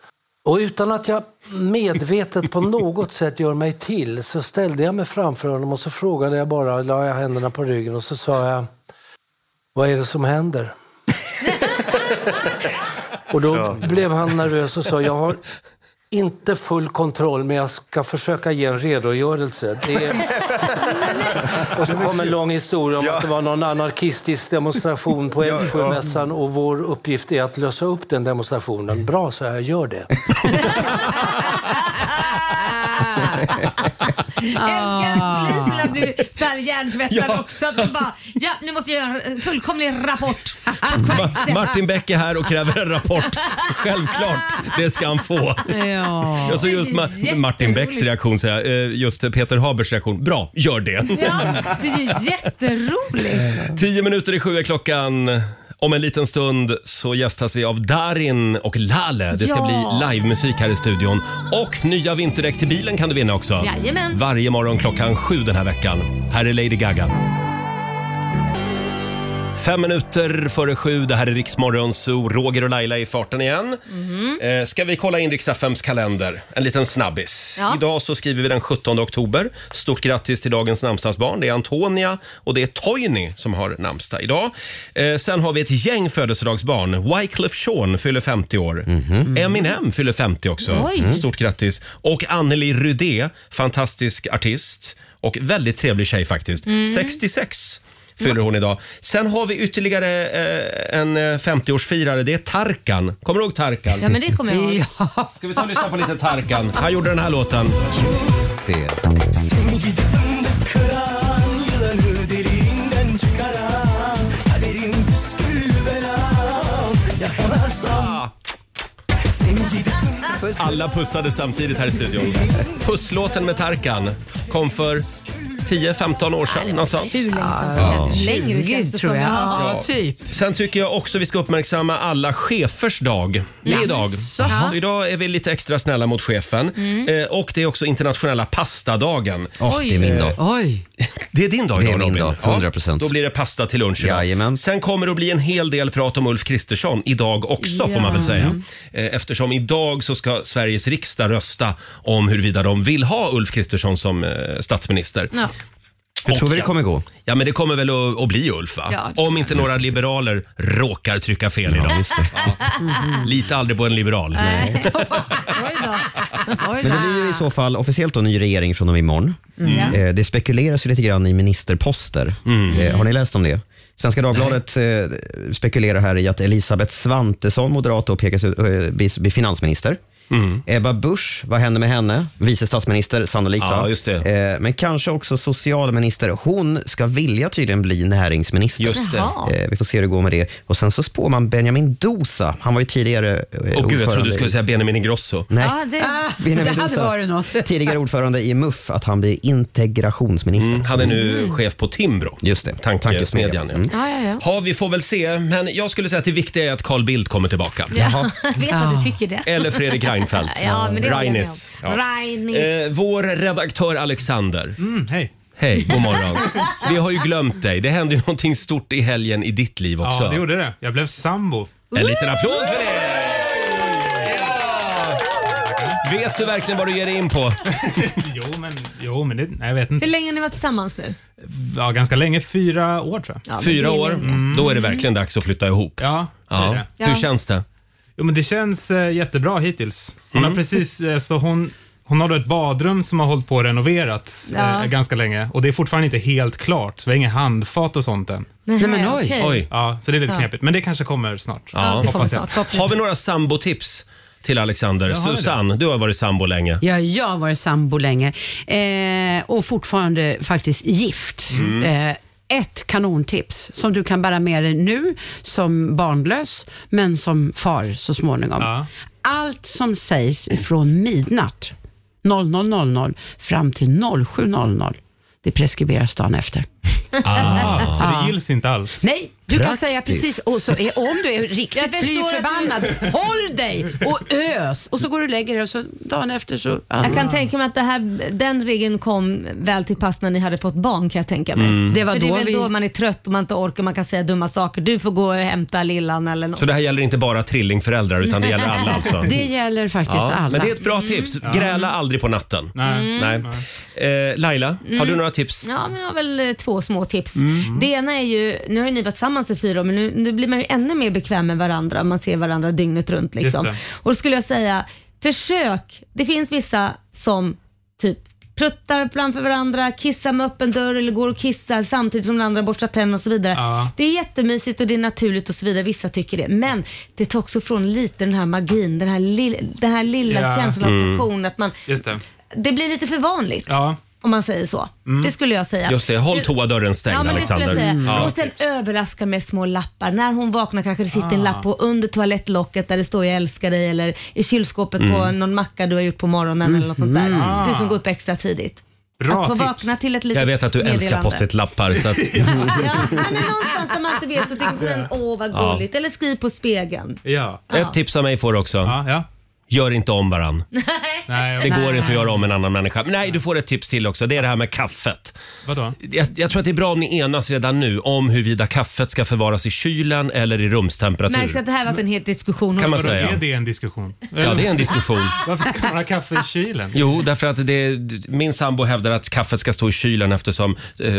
Speaker 8: och utan att jag medvetet på något sätt gör mig till så ställde jag mig framför honom och så frågade jag bara, la jag händerna på ryggen och så sa jag, vad är det som händer? Och då blev han nervös och sa, jag har inte full kontroll men jag ska försöka ge en redogörelse. Det är... och så kom en lång historia om att det var någon anarkistisk demonstration på Älvsjömässan och vår uppgift är att lösa upp den demonstrationen. Bra, så jag gör det.
Speaker 3: Älskar att poliserna blir så här hjärntvättade
Speaker 1: Ja.
Speaker 3: också. Att bara, ja, nu måste jag göra en fullkomlig rapport. Sätt.
Speaker 1: Martin Beck är här och kräver en rapport. Självklart, det ska han få.
Speaker 6: Ja.
Speaker 1: Jag såg just Ma-
Speaker 3: Jätteroligt.
Speaker 1: Martin Becks reaktion, säga, eh, just Peter Habers reaktion. Bra, gör det.
Speaker 3: Ja, det är ju jätteroligt.
Speaker 1: Tio minuter i sju är klockan. Om en liten stund så gästas vi av Darin och Lale. Det ska
Speaker 3: Ja.
Speaker 1: bli livemusik här i studion. Och nya vinterdäck till bilen kan du vinna också.
Speaker 3: Jajamän.
Speaker 1: Varje morgon klockan sju den här veckan. Här är Lady Gaga. Fem minuter före sju, det här är Riksmorgon Zoo. Roger och Laila är i farten igen.
Speaker 3: Mhm.
Speaker 1: Eh, ska vi kolla in Riks-FMs kalender? En liten snabbis.
Speaker 3: Ja.
Speaker 1: Idag så skriver vi den 17 oktober. Stort grattis till dagens namnsdagsbarn. Det är Antonia och det är Toyny som har namnsdag idag. Eh, sen har vi ett gäng födelsedagsbarn. Wyclef Jean fyller 50 år. Eminem fyller 50 också.
Speaker 3: Oj.
Speaker 1: Stort grattis. Och Anneli Rydé, fantastisk artist och väldigt trevlig tjej faktiskt. 66 fyller hon idag. Sen har vi ytterligare eh, en eh, 50-årsfirare. Det är Tarkan. Kommer du ihåg Tarkan?
Speaker 3: Ja, men det kommer jag ihåg.
Speaker 6: Ja.
Speaker 1: Ska vi ta och lyssna på lite Tarkan? Han gjorde den här låten.
Speaker 2: Det.
Speaker 1: Alla pussade samtidigt här i studion. Pusslåten med Tarkan kom för 10-15 år sedan. Något sånt.
Speaker 3: Hur länge sedan? Ja. Längre känns
Speaker 6: Gud,
Speaker 3: det
Speaker 6: tror
Speaker 3: som.
Speaker 6: jag.
Speaker 3: Ja.
Speaker 6: Ja, typ.
Speaker 1: Sen tycker jag också vi ska uppmärksamma alla chefers dag. Det är idag.
Speaker 6: Jaså?
Speaker 1: Så idag är vi lite extra snälla mot chefen. Eh, och det är också internationella pastadagen.
Speaker 2: Åh, det är min dag.
Speaker 6: Oj.
Speaker 1: Det är din dag
Speaker 2: Det är
Speaker 1: idag
Speaker 2: min
Speaker 1: Robin.
Speaker 2: dag, 100%.
Speaker 1: då blir det pasta till lunch idag.
Speaker 2: Jajamän.
Speaker 1: Sen kommer det att bli en hel del prat om Ulf Kristersson idag också får man väl säga. Eh, Eftersom idag så ska Sveriges riksdag rösta om huruvida de vill ha Ulf Kristersson som eh, statsminister.
Speaker 3: Ja.
Speaker 2: Hur tror vi det
Speaker 1: ja.
Speaker 2: kommer gå?
Speaker 1: Ja, men det kommer väl att, att bli Ulf, va?
Speaker 3: Ja.
Speaker 1: Om inte några liberaler råkar trycka fel idag.
Speaker 2: just det.
Speaker 1: Lita aldrig på en liberal.
Speaker 3: Oj då.
Speaker 2: Men det blir ju i så fall officiellt då ny regering från och med imorgon.
Speaker 3: Mm.
Speaker 2: Eh, Det spekuleras ju lite grann i ministerposter. Eh, Har ni läst om det? Svenska Dagbladet eh, spekulerar här i att Elisabeth Svantesson, moderat, då pekas ut, eh, bli bli finansminister. Ebba Busch, vad händer med henne? Vice statsminister sannolikt.
Speaker 1: Ja,
Speaker 2: va?
Speaker 1: just det.
Speaker 2: Eh, Men kanske också socialminister. Hon ska vilja tydligen bli näringsminister.
Speaker 1: Just det.
Speaker 3: Jaha.
Speaker 2: Eh, Vi får se hur det går med det. Och Sen så spår man Benjamin Dosa. Han var ju tidigare eh,
Speaker 1: Och gud, jag trodde
Speaker 2: ordförande
Speaker 1: du skulle
Speaker 2: i-
Speaker 1: säga Benjamin Ingrosso.
Speaker 2: Nej.
Speaker 3: Ja, det,
Speaker 2: Benjamin
Speaker 6: det hade
Speaker 2: Dosa,
Speaker 6: varit något.
Speaker 2: tidigare ordförande i MUF, att han blir integrationsminister.
Speaker 1: Mm, han är nu chef på Timbro.
Speaker 2: Just det,
Speaker 1: Tankesmedjan. Ja.
Speaker 2: Mm.
Speaker 3: ja, ja, ja.
Speaker 1: Ja, vi får väl se. Men jag skulle säga att det viktiga är att Carl Bildt kommer tillbaka.
Speaker 3: Jag vet att du tycker det.
Speaker 1: Eller Fredrik Reinfeldt.
Speaker 3: Ja, men det håller jag med
Speaker 1: Reinis.
Speaker 3: om. Reinis.
Speaker 1: Eh, vår redaktör Alexander.
Speaker 9: Mm, hej.
Speaker 1: Hej, god morgon. Vi har ju glömt dig. Det hände ju någonting stort i helgen i ditt liv också.
Speaker 9: Ja, det gjorde det. Jag blev sambo.
Speaker 1: En liten applåd för det! Ja! Vet du verkligen vad du ger dig in på?
Speaker 9: jo, men, jo, men det, nej, jag vet
Speaker 3: Hur
Speaker 9: inte.
Speaker 3: länge har ni varit tillsammans nu?
Speaker 9: Ja, ganska länge. Fyra år tror jag.
Speaker 3: Ja, men
Speaker 1: Fyra
Speaker 3: det är
Speaker 1: år,
Speaker 3: länge.
Speaker 1: då är det verkligen dags att flytta ihop.
Speaker 9: Ja, det är
Speaker 1: Ja.
Speaker 9: det.
Speaker 3: Ja.
Speaker 1: Hur känns det?
Speaker 9: Jo, men det känns eh, jättebra hittills. Hon
Speaker 1: Mm.
Speaker 9: har precis, eh, så hon, hon har då ett badrum som har hållit på att renoverats
Speaker 3: Ja.
Speaker 9: eh, ganska länge och det är fortfarande inte helt klart. Så vi har inga handfat och sånt än.
Speaker 3: Nej,
Speaker 6: men oj.
Speaker 3: okej.
Speaker 1: Oj.
Speaker 9: Ja, så det är lite
Speaker 3: Ja.
Speaker 9: knepigt. Men det kanske kommer snart.
Speaker 1: Ja.
Speaker 3: Det kommer
Speaker 9: Hoppas jag.
Speaker 3: snart,
Speaker 1: Har vi några sambotips till Alexander?
Speaker 9: Jag har det.
Speaker 1: Susanne, du har varit sambo länge.
Speaker 6: Ja, jag har varit sambo länge eh, och fortfarande faktiskt gift. Eh, ett kanontips som du kan bära med dig nu som barnlös, men som far så småningom.
Speaker 9: Ja.
Speaker 6: Allt som sägs från midnatt 00.00 fram till 07.00, det preskriberas dagen efter.
Speaker 9: Ah, så det gills inte alls.
Speaker 6: Nej, du kan
Speaker 2: Praktiskt.
Speaker 6: säga precis. Och så är, om du är riktigt fly förbannad, håll dig och ös. Och så går du och lägger dig och så dagen efter så...
Speaker 3: Jag kan tänka mig att det här, den regeln kom väl till pass när ni hade fått barn kan jag tänka mig.
Speaker 6: Det var
Speaker 3: För det är
Speaker 6: då
Speaker 3: väl
Speaker 6: vi...
Speaker 3: då man är trött och man inte orkar man kan säga dumma saker. Du får gå och hämta lillan eller något.
Speaker 1: Så det här gäller inte bara trillingföräldrar utan det gäller alla alltså?
Speaker 6: Det gäller faktiskt
Speaker 1: Ja,
Speaker 6: alla.
Speaker 1: men det är ett bra tips. Gräla aldrig på natten.
Speaker 9: Nej.
Speaker 1: Nej. Eh, Laila, har du några tips?
Speaker 3: Mm. Ja, men jag har väl eh, två små tips.
Speaker 1: Mm.
Speaker 3: Det ena är ju, nu har ju ni varit tillsammans i fyra år, men nu, nu blir man ju ännu mer bekväm med varandra. Man ser varandra dygnet runt. Liksom. Och då skulle jag säga, försök. Det finns vissa som typ pruttar framför varandra, kissar med öppen dörr eller går och kissar samtidigt som den andra borstar tänderna och så vidare.
Speaker 9: Ja.
Speaker 3: Det är jättemysigt och det är naturligt och så vidare. Vissa tycker det. Men det tar också från lite den här magin, den här, lill, den här lilla
Speaker 9: Ja.
Speaker 3: känslan
Speaker 1: Mm.
Speaker 3: av passion. Att man,
Speaker 9: Just det.
Speaker 3: det blir lite för vanligt.
Speaker 9: Ja.
Speaker 3: Om man säger så. Det skulle jag säga.
Speaker 1: Just det, håll toadörren stängd
Speaker 3: Ja, men det skulle
Speaker 1: Alexander.
Speaker 3: jag säga.
Speaker 1: Ja.
Speaker 3: Och sen överraska med små lappar. När hon vaknar kanske det sitter en
Speaker 9: Ah.
Speaker 3: lapp på under toalettlocket där det står jag älskar dig eller i kylskåpet på
Speaker 1: Mm.
Speaker 3: någon macka du har gjort på morgonen eller något sånt där.
Speaker 9: Ah.
Speaker 3: Du som går upp extra tidigt.
Speaker 9: Bra
Speaker 3: att få
Speaker 9: tips.
Speaker 3: vakna till ett litet
Speaker 1: Jag vet att du älskar
Speaker 3: meddelande.
Speaker 1: post-it-lappar. Så att,
Speaker 3: Ja, men någonstans där man inte vet så tycker man åh vad
Speaker 1: Ja.
Speaker 3: gulligt. Eller skriv på spegeln.
Speaker 9: Ja.
Speaker 1: ett tips av mig får du också.
Speaker 9: Ja, ja.
Speaker 1: Gör inte om varann.
Speaker 9: Nej,
Speaker 1: Det går inte att göra om en annan människa. Men nej, du får ett tips till också. Det är det här med kaffet.
Speaker 9: Vadå?
Speaker 1: Jag, jag tror att det är bra om ni enas redan nu om huruvida kaffet ska förvaras i kylen eller i rumstemperatur.
Speaker 3: Märks att det här har varit en het diskussion.
Speaker 1: Kan man
Speaker 9: Vadå,
Speaker 1: säga.
Speaker 9: är det en diskussion?
Speaker 1: Ja, det är en diskussion.
Speaker 9: Varför ska man ha kaffe i kylen?
Speaker 1: Jo, därför att det, min sambo hävdar att kaffet ska stå i kylen eftersom eh,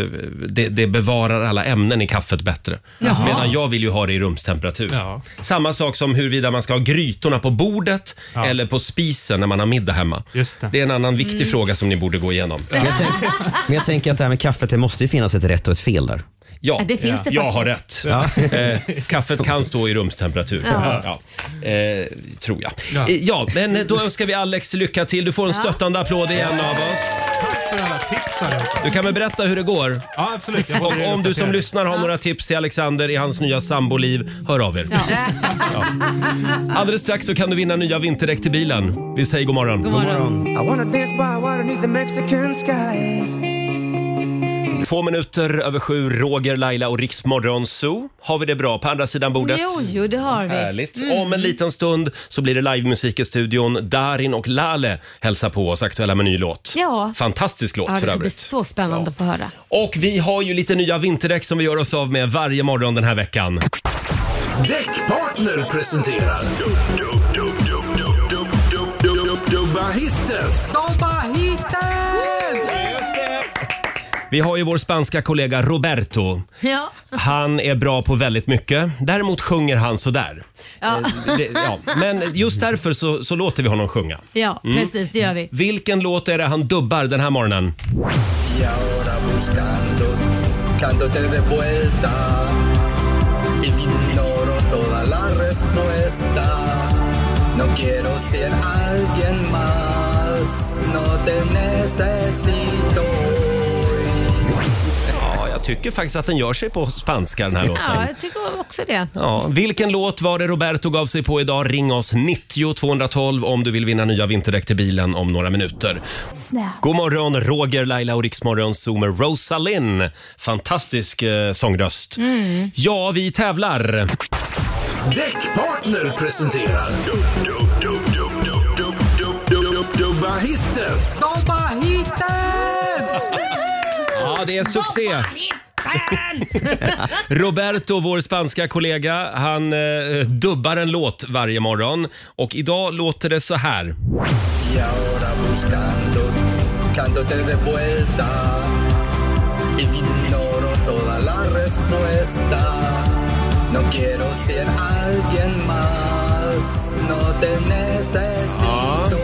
Speaker 1: det, det bevarar alla ämnen i kaffet bättre. Medan jag vill ju ha det i rumstemperatur.
Speaker 9: Ja.
Speaker 1: Samma sak som huruvida man ska ha grytorna på bordet
Speaker 9: Ja.
Speaker 1: eller på spisen när man har middag hemma.
Speaker 9: Just det.
Speaker 1: Det är en annan viktig
Speaker 3: Mm.
Speaker 1: fråga som ni borde gå igenom.
Speaker 2: Men jag, tänk, men jag tänker att det här med kaffet, det måste ju finnas ett rätt och ett fel där.
Speaker 1: Ja,
Speaker 3: Ja, det finns det
Speaker 1: jag har rätt. Eh, kaffet kan stå i rumstemperatur.
Speaker 3: Ja.
Speaker 1: Ja. Eh, tror jag.
Speaker 9: Ja.
Speaker 1: Eh, ja, men då önskar vi Alex lycka till. Du får en stöttande applåd igen av oss.
Speaker 9: Tack för alla tips allihopa.
Speaker 1: Du kan väl berätta hur det går?
Speaker 9: Ja, absolut. Jag
Speaker 1: Och om du som lyssnar har några tips till Alexander i hans nya samboliv, hör av er. Ja. Alldeles strax så kan du vinna nya vinterdäck till bilen. Vi säger god morgon.
Speaker 3: God morgon.
Speaker 7: I wanna dance by water beneath the Mexican sky.
Speaker 1: Två minuter över sju, Roger, Laila och Riksmorgon Zoo. Har vi det bra på andra sidan bordet?
Speaker 3: Jo, jo, det har vi.
Speaker 1: Härligt. Om en liten stund så blir det livemusik i studion. Darin och Lale hälsar på oss, aktuella med ny låt.
Speaker 3: Ja.
Speaker 1: Fantastisk låt
Speaker 3: Ja, det
Speaker 1: för
Speaker 3: ska bli
Speaker 1: övrigt.
Speaker 3: så spännande att få höra.
Speaker 1: Och vi har ju lite nya vinterdäck som vi gör oss av med varje morgon den här veckan.
Speaker 4: Däckpartner presenterar... Dub, dub, dub, dub, dub, dub, dub, dub, Dubba hitten!
Speaker 1: Vi har ju vår spanska kollega Roberto.
Speaker 3: Ja.
Speaker 1: Han är bra på väldigt mycket. Däremot sjunger han sådär.
Speaker 3: Ja.
Speaker 1: Eh, Det, ja. Men just därför så, så låter vi honom sjunga.
Speaker 3: Ja,
Speaker 1: Mm.
Speaker 3: precis. Det gör vi.
Speaker 1: Vilken låt är det han dubbar den här morgonen?
Speaker 10: Y ahora buscando, buscándote de vuelta. Ignoro toda la respuesta. No quiero ser alguien más. No te necesito.
Speaker 1: Ja, jag tycker faktiskt att den gör sig på spanska den här
Speaker 3: Ja,
Speaker 1: låten.
Speaker 3: jag tycker också det.
Speaker 1: Ja, vilken låt var det Roberto gav sig på idag? Ring oss 90 212 om du vill vinna nya vinterdäck till bilen om några minuter. God morgon, Roger, Laila och Riksmorgon Zoom med Rosalind. Fantastisk eh, sångröst.
Speaker 3: Mm.
Speaker 1: Ja, vi tävlar.
Speaker 4: Däckpartner presenterar Dub, dub,
Speaker 1: det är succé. Roberto, vår spanska kollega, han eh, dubbar en låt varje morgon. Och idag låter det så här.
Speaker 10: Y ahora buscando, buscándote de vuelta. Ignoro toda la respuesta. No quiero ser alguien más. No te necesito.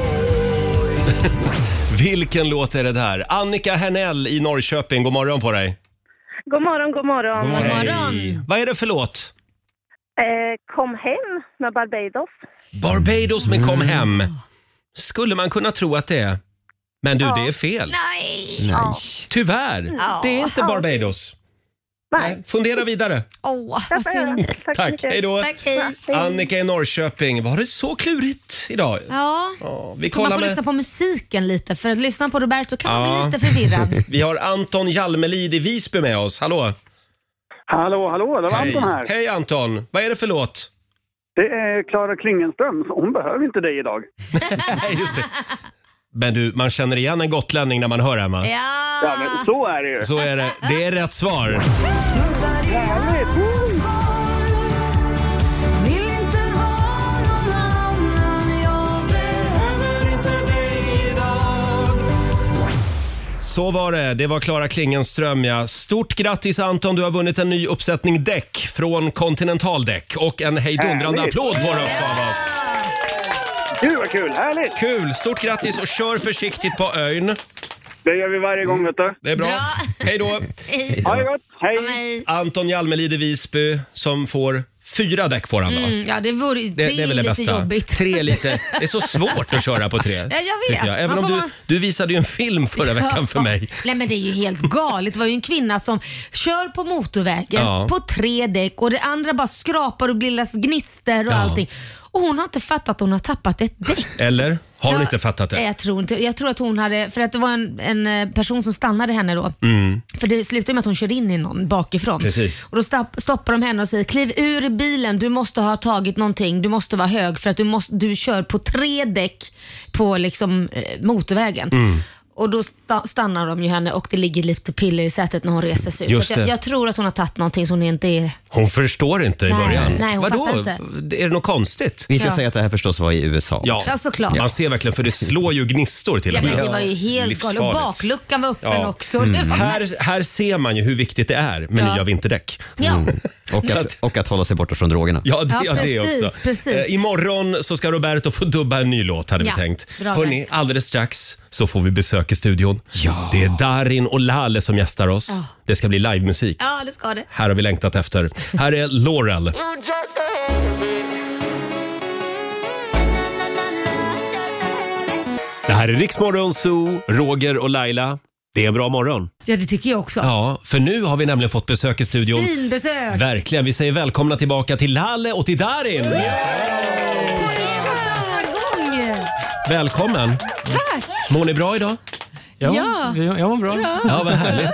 Speaker 1: Vilken låt är det där? Annika Hernell i Norrköping, god morgon på dig.
Speaker 5: God morgon, god morgon.
Speaker 1: Hej. Vad är det för låt?
Speaker 5: Eh, kom hem med Barbados.
Speaker 1: Barbados med Kom hem. Skulle man kunna tro att det är. Men du, det är fel.
Speaker 3: Nej.
Speaker 1: Nej. Tyvärr,
Speaker 3: Ja.
Speaker 1: det är inte Barbados. Nej. Fundera vidare.
Speaker 3: Åh, vad synd.
Speaker 1: Tack, hej då.
Speaker 3: Tack, hej.
Speaker 1: Annika i Norrköping, var det så klurigt idag?
Speaker 3: Ja.
Speaker 1: vi
Speaker 3: Så man
Speaker 1: kollar
Speaker 3: får
Speaker 1: med-
Speaker 3: lyssna på musiken lite. För att lyssna på Roberto kan man
Speaker 1: Ja.
Speaker 3: bli lite förvirrad.
Speaker 1: Vi har Anton Jalmelid i Visby med oss. Hallå!
Speaker 11: Hallå, hallå, det var
Speaker 1: Hej.
Speaker 11: Anton här.
Speaker 1: Hej Anton! Vad är det för låt?
Speaker 11: Det är Klara Klingenström. Hon behöver inte dig idag.
Speaker 1: Nej, just det. Men du, man känner igen en gotlänning när man hör henne.
Speaker 3: Ja.
Speaker 11: Ja, men så är det ju.
Speaker 1: Så är det. Det är rätt svar. Så var det. Det var Klara Klingenström, ja. Stort grattis Anton, du har vunnit en ny uppsättning däck från Continental Däck. Och en hejdundrande
Speaker 11: Härligt.
Speaker 1: applåd får du också av oss.
Speaker 11: Gud vad kul, härligt!
Speaker 1: Kul! Stort grattis och kör försiktigt på ön.
Speaker 11: Det gör vi varje gång vet du.
Speaker 1: Det är bra. Hej då!
Speaker 11: Ha det gott, hej!
Speaker 1: Anton Hjalmelid i Visby som får fyra däck får han va?
Speaker 3: Mm, ja, det vore tre
Speaker 1: Det, det är väl det
Speaker 3: lite
Speaker 1: bästa.
Speaker 3: jobbigt.
Speaker 1: Tre är lite, det är så svårt att köra på tre.
Speaker 3: Ja, jag vet.
Speaker 1: Jag. Även
Speaker 3: Man
Speaker 1: om du,
Speaker 3: vara-
Speaker 1: du visade ju en film förra veckan för mig.
Speaker 3: Nej men det är ju helt galet. Det var ju en kvinna som kör på motorvägen
Speaker 1: Ja.
Speaker 3: på tre däck och det andra bara skrapar och bildas gnister och
Speaker 1: Ja.
Speaker 3: allting. Och hon har inte fattat att hon har tappat ett däck.
Speaker 1: Eller? Har hon
Speaker 3: Ja,
Speaker 1: inte fattat det?
Speaker 3: Jag tror inte. Jag tror att hon hade, för att det var en, en eh, person som stannade henne då.
Speaker 1: Mm.
Speaker 3: För det slutade med att hon körde in i någon bakifrån.
Speaker 1: Precis.
Speaker 3: Och då stapp, stoppar de henne och säger kliv ur bilen, du måste ha tagit någonting, du måste vara hög för att du, måste, du kör på tre däck på liksom, eh, motorvägen.
Speaker 1: Mm.
Speaker 3: Och då sta- stannar de ju henne och det ligger lite piller i sätet när hon reser sig ut.
Speaker 1: Just
Speaker 3: Så att jag,
Speaker 1: det.
Speaker 3: jag tror att hon har tagit någonting som hon inte är...
Speaker 1: Hon förstår inte i
Speaker 3: Nej,
Speaker 1: början.
Speaker 3: nej, hon
Speaker 1: Vadå?
Speaker 3: fattar inte.
Speaker 1: Är det något konstigt?
Speaker 2: Vi ska
Speaker 3: Ja.
Speaker 2: säga att det här förstås var i USA.
Speaker 1: Ja,
Speaker 3: Ja, såklart.
Speaker 1: man ser verkligen för det slår ju gnistor till
Speaker 3: Ja,
Speaker 1: och med.
Speaker 3: men det var ju helt galet. Och
Speaker 1: Livsfarligt.
Speaker 3: bakluckan var öppen
Speaker 1: Ja.
Speaker 3: också.
Speaker 1: Mm.
Speaker 3: Det var-
Speaker 1: Här, här ser man ju hur viktigt det är med
Speaker 3: Ja.
Speaker 1: nya vinterdäck.
Speaker 3: Ja.
Speaker 2: Och, att, och att hålla sig borta från drogerna.
Speaker 1: Ja, det,
Speaker 3: Ja,
Speaker 1: ja, det
Speaker 3: precis,
Speaker 1: också.
Speaker 3: precis.
Speaker 1: Eh, imorgon så ska Roberto få dubba en ny låt hade
Speaker 3: Ja,
Speaker 1: vi tänkt.
Speaker 3: bra
Speaker 1: Hörni, alldeles strax så får vi besök i studion. Det är Darin och Lale som gästar oss.
Speaker 3: Ja.
Speaker 1: Det ska bli livemusik.
Speaker 3: Ja, det ska det.
Speaker 1: Här har vi längtat efter. Här är Laurel. Det här är Riksmorgon Zoo, Roger och Laila. Det är en bra morgon.
Speaker 3: Ja, det tycker jag också.
Speaker 1: Ja, för nu har vi nämligen fått besök i studion.
Speaker 3: Fin besök.
Speaker 1: Verkligen. Vi säger välkomna tillbaka till Lalle och till Darin. Välkommen.
Speaker 12: Tack!
Speaker 1: Mår ni bra idag?
Speaker 12: Ja,
Speaker 9: jag, jag mår bra.
Speaker 12: Ja.
Speaker 1: Ja, vad härligt.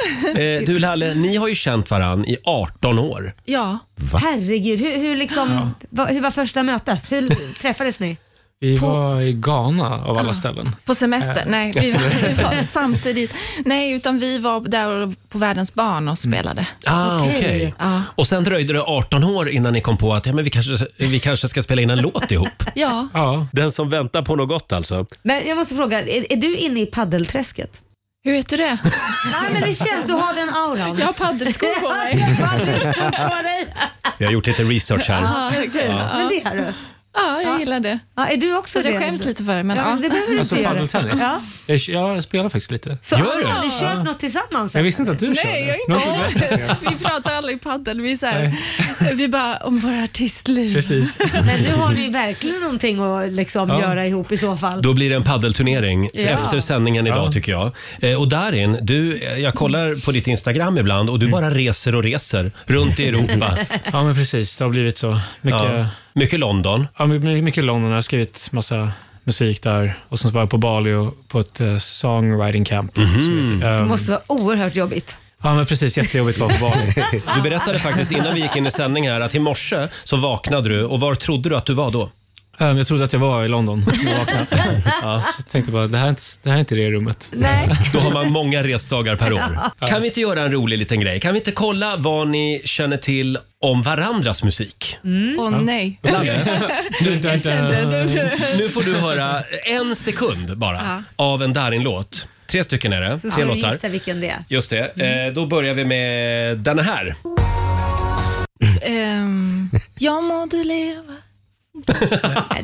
Speaker 1: Eh, du Lalle, ni har ju känt varann i 18 år.
Speaker 12: Ja.
Speaker 3: Herregud, hur, hur, liksom, va, hur var första mötet? Hur träffades ni?
Speaker 9: Vi
Speaker 12: På-
Speaker 9: var i Ghana av alla ställen.
Speaker 12: På semester?
Speaker 9: Eh.
Speaker 12: Nej, vi var, vi var samtidigt. Nej, utan vi var där på Världens barn och spelade.
Speaker 1: Ah, okej.
Speaker 12: Ja.
Speaker 1: Och sen dröjde det 18 år innan ni kom på att ja, men vi, kanske, vi kanske ska spela in en låt ihop.
Speaker 12: Ja.
Speaker 1: Den som väntar på något gott alltså.
Speaker 3: Men jag måste fråga, är, är du inne i paddelträsket?
Speaker 12: Hur vet du det?
Speaker 3: Nej men det känns, du har den auran.
Speaker 12: Jag har paddelskor på mig.
Speaker 3: på dig.
Speaker 1: Vi har gjort lite research här.
Speaker 3: Ja, precis.
Speaker 1: Ja.
Speaker 3: Men det har du.
Speaker 12: Ja, jag gillar det.
Speaker 3: Ja, är du också
Speaker 12: Fast jag
Speaker 3: det?
Speaker 12: skäms lite för det. Men
Speaker 3: Ja,
Speaker 12: ja,
Speaker 3: men det behöver du
Speaker 9: Alltså
Speaker 3: inte göra.
Speaker 9: paddeltennis?
Speaker 3: Ja.
Speaker 9: Jag, jag spelar faktiskt lite.
Speaker 3: Så har ni aldrig kört något tillsammans?
Speaker 9: Jag visste inte att du körde.
Speaker 12: Nej, jag
Speaker 9: Du har
Speaker 12: inte
Speaker 9: berättat det.
Speaker 12: Vi pratar aldrig paddel. Vi, är så här, vi bara om våra artistliv.
Speaker 9: Precis.
Speaker 3: Men nu har ni verkligen någonting att liksom
Speaker 1: Ja.
Speaker 3: göra ihop i så fall.
Speaker 1: Då blir det en paddelturnering
Speaker 3: Ja.
Speaker 1: efter sändningen idag
Speaker 9: Ja.
Speaker 1: tycker jag. Eh, och Darin, du, eh, jag kollar på ditt Instagram ibland och du bara reser och reser runt i Europa.
Speaker 9: Ja, men precis. Det har blivit så. Mycket,
Speaker 1: Ja. Mycket London.
Speaker 9: ja, my- mycket London. Jag har skrivit massa musik där och sen var jag på Bali och på ett uh, songwriting camp. som heter,
Speaker 3: Det
Speaker 9: ehm,
Speaker 3: måste vara oerhört jobbigt.
Speaker 9: Ja, men precis. Jättejobbigt att vara på Bali.
Speaker 1: Du berättade faktiskt innan vi gick in i sändning här att i morse så vaknade du och var trodde du att du var då?
Speaker 9: Ehm, jag trodde att jag var i London jag.
Speaker 1: Ja.
Speaker 9: Jag tänkte bara, det här är inte det, här är inte det rummet.
Speaker 3: Nej.
Speaker 1: Då har man många resdagar per år.
Speaker 9: Ja.
Speaker 1: Kan vi inte göra en rolig liten grej? Kan vi inte kolla vad ni känner till om varandras musik?
Speaker 12: Åh nej. Jag kände det.
Speaker 1: nu får du höra en sekund bara
Speaker 3: Ja.
Speaker 1: av en Darin-låt. Tre stycken är det.
Speaker 3: Så
Speaker 1: Tre
Speaker 3: ska du
Speaker 1: låtar.
Speaker 3: gissa vilken det är.
Speaker 1: Just det. Eh, då börjar vi med den här.
Speaker 12: Ehm, ja må du leva.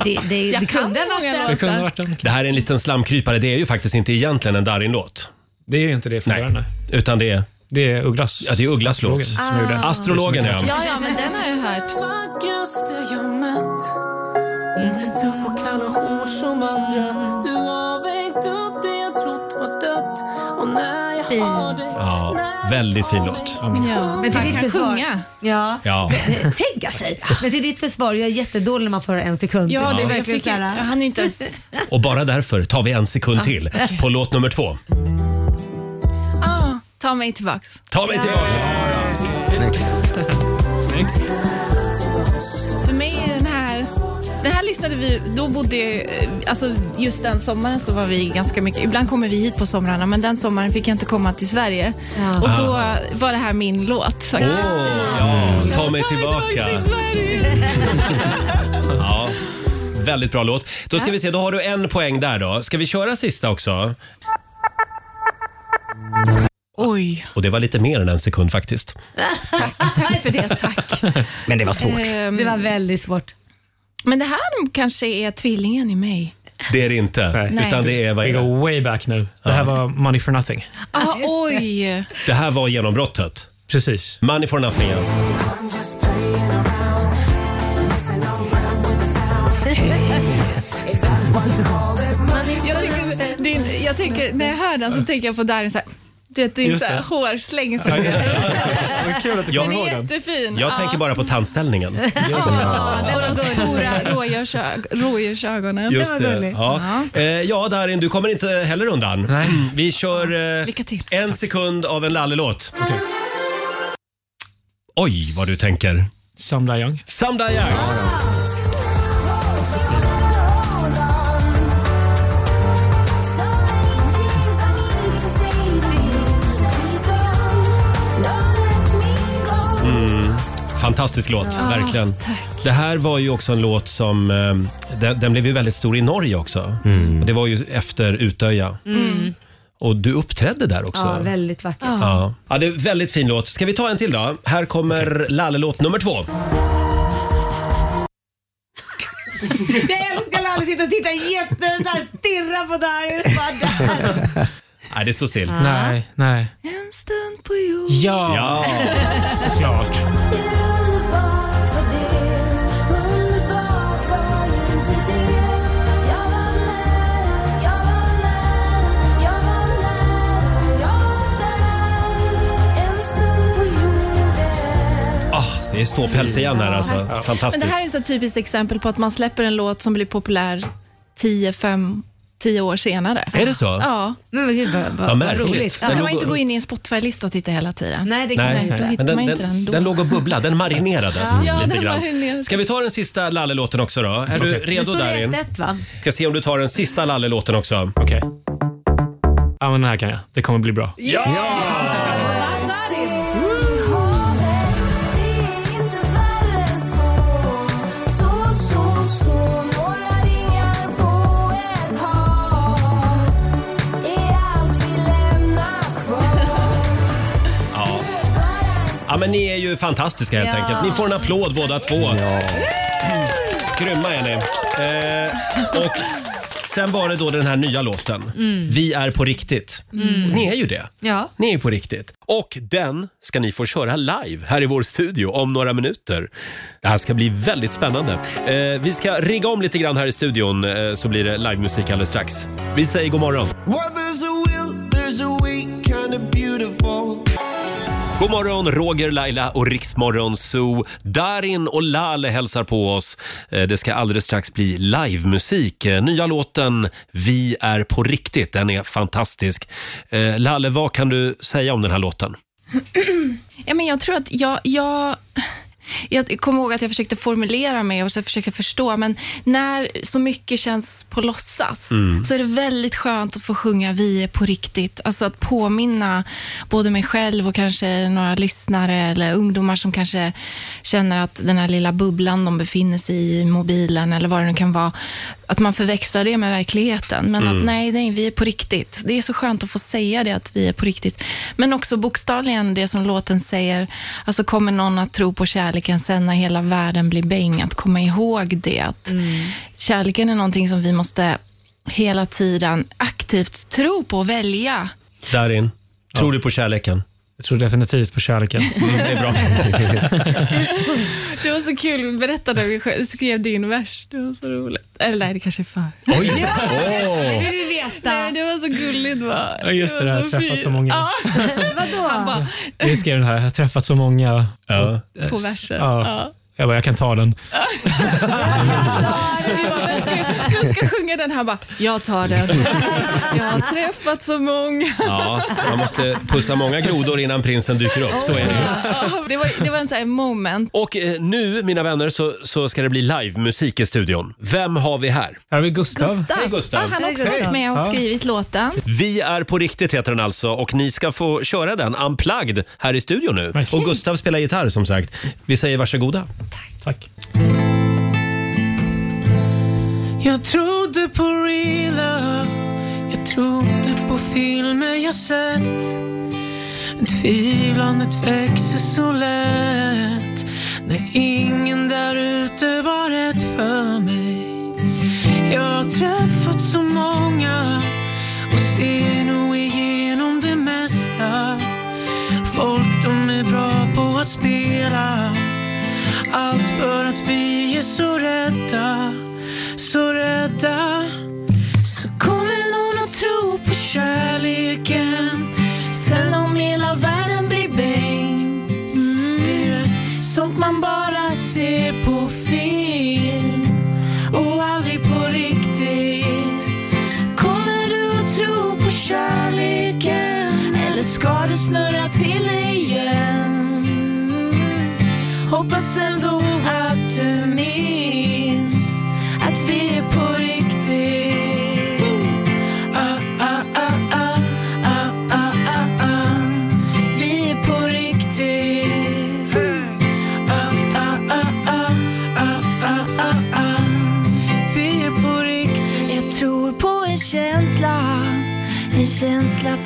Speaker 3: Det, det, det kunde
Speaker 12: kan
Speaker 3: ha varit
Speaker 9: Det kunde
Speaker 3: den.
Speaker 9: ha varit den.
Speaker 1: Det här är en liten slamkrypare. Det är ju faktiskt inte egentligen en Darin-låt.
Speaker 9: Det är ju inte det från
Speaker 1: Nej. Utan det är,
Speaker 9: Det är Ugglas.
Speaker 1: ja, det är Ugglas låt.
Speaker 9: Astrologen som gjorde.
Speaker 1: Astrologen ja.
Speaker 12: Ja, ja, men den har jag hört.
Speaker 7: Inte tuff och kall och hård som andra Du har vägt upp det jag trott var dött Och när jag
Speaker 3: Fin.
Speaker 1: Ja, väldigt fin låt.
Speaker 12: Ja,
Speaker 3: Men till ditt försvar.
Speaker 12: sjunga.
Speaker 3: Ja.
Speaker 1: Ja.
Speaker 3: Tänka sig. Men till ditt försvar, jag är jättedålig när man får en sekund.
Speaker 12: Ja, det
Speaker 3: är
Speaker 12: jag
Speaker 3: verkligen
Speaker 12: fick,
Speaker 3: så här-
Speaker 12: jag hann inte ens...
Speaker 1: Och bara därför tar vi en sekund till på låt nummer två.
Speaker 12: Ah, ta mig tillbaks.
Speaker 1: Ta mig tillbaka.
Speaker 9: Snyggt.
Speaker 12: Den här lyssnade vi... Då bodde eh, Alltså just den sommaren så var vi ganska mycket... Ibland kommer vi hit på somrarna men den sommaren fick jag inte komma till Sverige.
Speaker 3: Ja.
Speaker 12: Och då var det här min låt faktiskt.
Speaker 1: ja, ta mig tillbaka. Ja, väldigt bra låt. Då ska vi se, då har du en poäng där då. Ska vi köra sista också?
Speaker 12: Oj,
Speaker 1: Och det var lite mer än en sekund faktiskt.
Speaker 12: tack för det. Tack.
Speaker 2: Men det var svårt.
Speaker 12: Ehm,
Speaker 3: Det var väldigt svårt.
Speaker 12: Men det här kanske är tvillingen i mig.
Speaker 1: Det är det inte.
Speaker 9: Nej.
Speaker 1: Utan det är, vad
Speaker 9: Vi
Speaker 1: är det?
Speaker 9: går way back nu. Det här var Money for nothing.
Speaker 12: Ah, oj.
Speaker 1: det här var genombrottet.
Speaker 9: Precis.
Speaker 1: Money for nothing. ja.
Speaker 12: Jag, tycker, jag när jag hör den så tänker jag på Darin så här. Det är
Speaker 9: Just
Speaker 12: inte
Speaker 9: det.
Speaker 12: hårsläng som.
Speaker 9: Vad kul att du
Speaker 1: Jag-
Speaker 9: kommer
Speaker 12: Den
Speaker 9: ihåg
Speaker 12: är
Speaker 9: den.
Speaker 12: jättefin.
Speaker 1: Jag
Speaker 12: Ja.
Speaker 1: tänker bara på tandställningen.
Speaker 12: Ja, och de stora rådjursög- rådjursögonen.
Speaker 1: Just
Speaker 12: var
Speaker 1: det.
Speaker 12: gulligt.
Speaker 1: Ja. Eh, ja, Darin, du kommer inte heller undan.
Speaker 9: Nej.
Speaker 1: Vi kör eh,
Speaker 12: Lycka till.
Speaker 1: en sekund av en Lalle-låt. Oj, vad du tänker.
Speaker 9: Samla Young.
Speaker 1: Samda Young. Fantastisk låt, verkligen. Det här var ju också en låt som, eh, den, den blev ju väldigt stor i Norge också. Och det var ju efter Utöja. Och du uppträdde där också.
Speaker 3: Ja, väldigt vackert.
Speaker 1: Ja. ja, det är en väldigt fin låt. Ska vi ta en till då? Här kommer Lalle-låt nummer två.
Speaker 3: Jag älskar Lalle sitta och titta jätte, så här, stirra på Darin. Bara där.
Speaker 1: Nej, det står still.
Speaker 9: Nej, nej.
Speaker 12: En stund på jord.
Speaker 9: Ja,
Speaker 1: Ja,
Speaker 9: såklart.
Speaker 1: Det är ståpäls igen här alltså.
Speaker 12: Men
Speaker 1: Fantastiskt.
Speaker 12: det här är ett så typiskt exempel på att man släpper en låt som blir populär 10, 5, 10 år senare.
Speaker 1: Är det så?
Speaker 12: Ja.
Speaker 3: Men gud, vad, vad,
Speaker 1: Vad märkligt.
Speaker 3: roligt.
Speaker 12: Då
Speaker 1: Den
Speaker 12: kan man inte gå in i en Spotify-lista och titta hela tiden.
Speaker 3: Nej, det kan
Speaker 1: Nej,
Speaker 3: man inte.
Speaker 12: Då hittar
Speaker 1: men
Speaker 12: man
Speaker 1: den,
Speaker 12: inte den då.
Speaker 1: den låg och bubblade. Den marinerades
Speaker 12: Ja,
Speaker 1: lite
Speaker 12: den
Speaker 1: grann.
Speaker 12: marinerades.
Speaker 1: Ska vi ta den sista Lalle-låten också då? Är du redo Darin?
Speaker 3: 1-1 va?
Speaker 1: Ska se om du tar den sista Lalle-låten också.
Speaker 9: Okej. Ja, men den här kan jag. Det kommer bli bra.
Speaker 1: Men ni är ju fantastiska helt
Speaker 3: Ja.
Speaker 1: enkelt. Ni får en applåd båda två. Grymma är ni. Eh, och s- sen var det då den här nya låten.
Speaker 3: Mm.
Speaker 1: Vi är på riktigt.
Speaker 3: Mm.
Speaker 1: Ni är ju det.
Speaker 3: Ja.
Speaker 1: Ni är ju på riktigt. Och den ska ni få köra live här i vår studio om några minuter. Det här ska bli väldigt spännande. Eh, vi ska rigga om lite grann här i studion eh, så blir det livemusik alldeles strax. Vi säger god morgon.
Speaker 7: Well, there's a will, there's a way, kind of beautiful.
Speaker 1: God morgon, Roger, Laila och Riksmorgon Zoo. Darin och Lale hälsar på oss. Eh, det ska alldeles strax bli livemusik. Eh, nya låten Vi är på riktigt, den är fantastisk. Eh, Lalle, vad kan du säga om den här låten?
Speaker 12: Ja, men jag tror att jag, jag, jag kommer ihåg att jag försökte formulera mig och så försökte förstå, men när så mycket känns på låtsas
Speaker 13: Mm.
Speaker 12: så är det väldigt skönt att få sjunga Vi är på riktigt. Alltså att påminna både mig själv och kanske några lyssnare eller ungdomar som kanske känner att den här lilla bubblan de befinner sig i, i mobilen eller vad det nu kan vara, att man förväxlar det med verkligheten. Men
Speaker 13: Mm.
Speaker 12: att nej, nej, vi är på riktigt. Det är så skönt att få säga det, att vi är på riktigt. Men också bokstavligen det som låten säger, alltså kommer någon att tro på kärleken sen när hela världen blir bäng, att komma ihåg det. Att Kärleken är någonting som vi måste hela tiden aktivt tro på och välja.
Speaker 1: Darin, tror du på kärleken?
Speaker 9: Jag tror definitivt på kärleken.
Speaker 1: Mm, det är bra.
Speaker 12: Det var så kul, vi berättade när vi sk- skrev din vers. Det var så roligt. Eller nej, det kanske är för.
Speaker 1: Oj!
Speaker 3: Det vill vi veta.
Speaker 12: Nej, det var så gulligt va?
Speaker 9: Ja, just det, det har jag träffat
Speaker 12: fint.
Speaker 9: så många.
Speaker 12: Ja.
Speaker 3: Vadå?
Speaker 12: Han bara,
Speaker 9: Vi skrev den här, jag har träffat så många.
Speaker 1: Ja.
Speaker 12: På versen.
Speaker 9: Ja.
Speaker 12: Ja.
Speaker 9: Jag bara, jag kan ta den.
Speaker 12: Vem ska, sjunga den här? Bara, jag tar den. Jag har träffat så många.
Speaker 1: Ja, man måste pussa många grodor innan prinsen dyker upp. Så är det ju.
Speaker 12: Det var, det var en sån här moment.
Speaker 1: Och eh, nu, mina vänner, så, så ska det bli livemusik i studion. Vem har vi här?
Speaker 9: Här har vi Gustav.
Speaker 12: Gustav.
Speaker 1: Hej, Gustav.
Speaker 12: Ja, han har också varit med och
Speaker 9: Ja.
Speaker 12: skrivit låten.
Speaker 1: Vi är på riktigt heter den alltså och ni ska få köra den unplugged här i studion nu. Och Gustav spelar gitarr som sagt. Vi säger varsågoda.
Speaker 9: Tack.
Speaker 7: Jag trodde på real love Jag trodde på filmer jag sett Tvivlandet växer så lätt När ingen där ute var rätt för mig Jag träffade för att vi är så rädda så rädda. Så kommer någon att tro på kärleken Sen om hela världen blir bäng. Blir det sånt man bara ser på film Och aldrig på riktigt. Kommer du att tro på kärleken Eller ska det snurra till igen? Hoppas ändå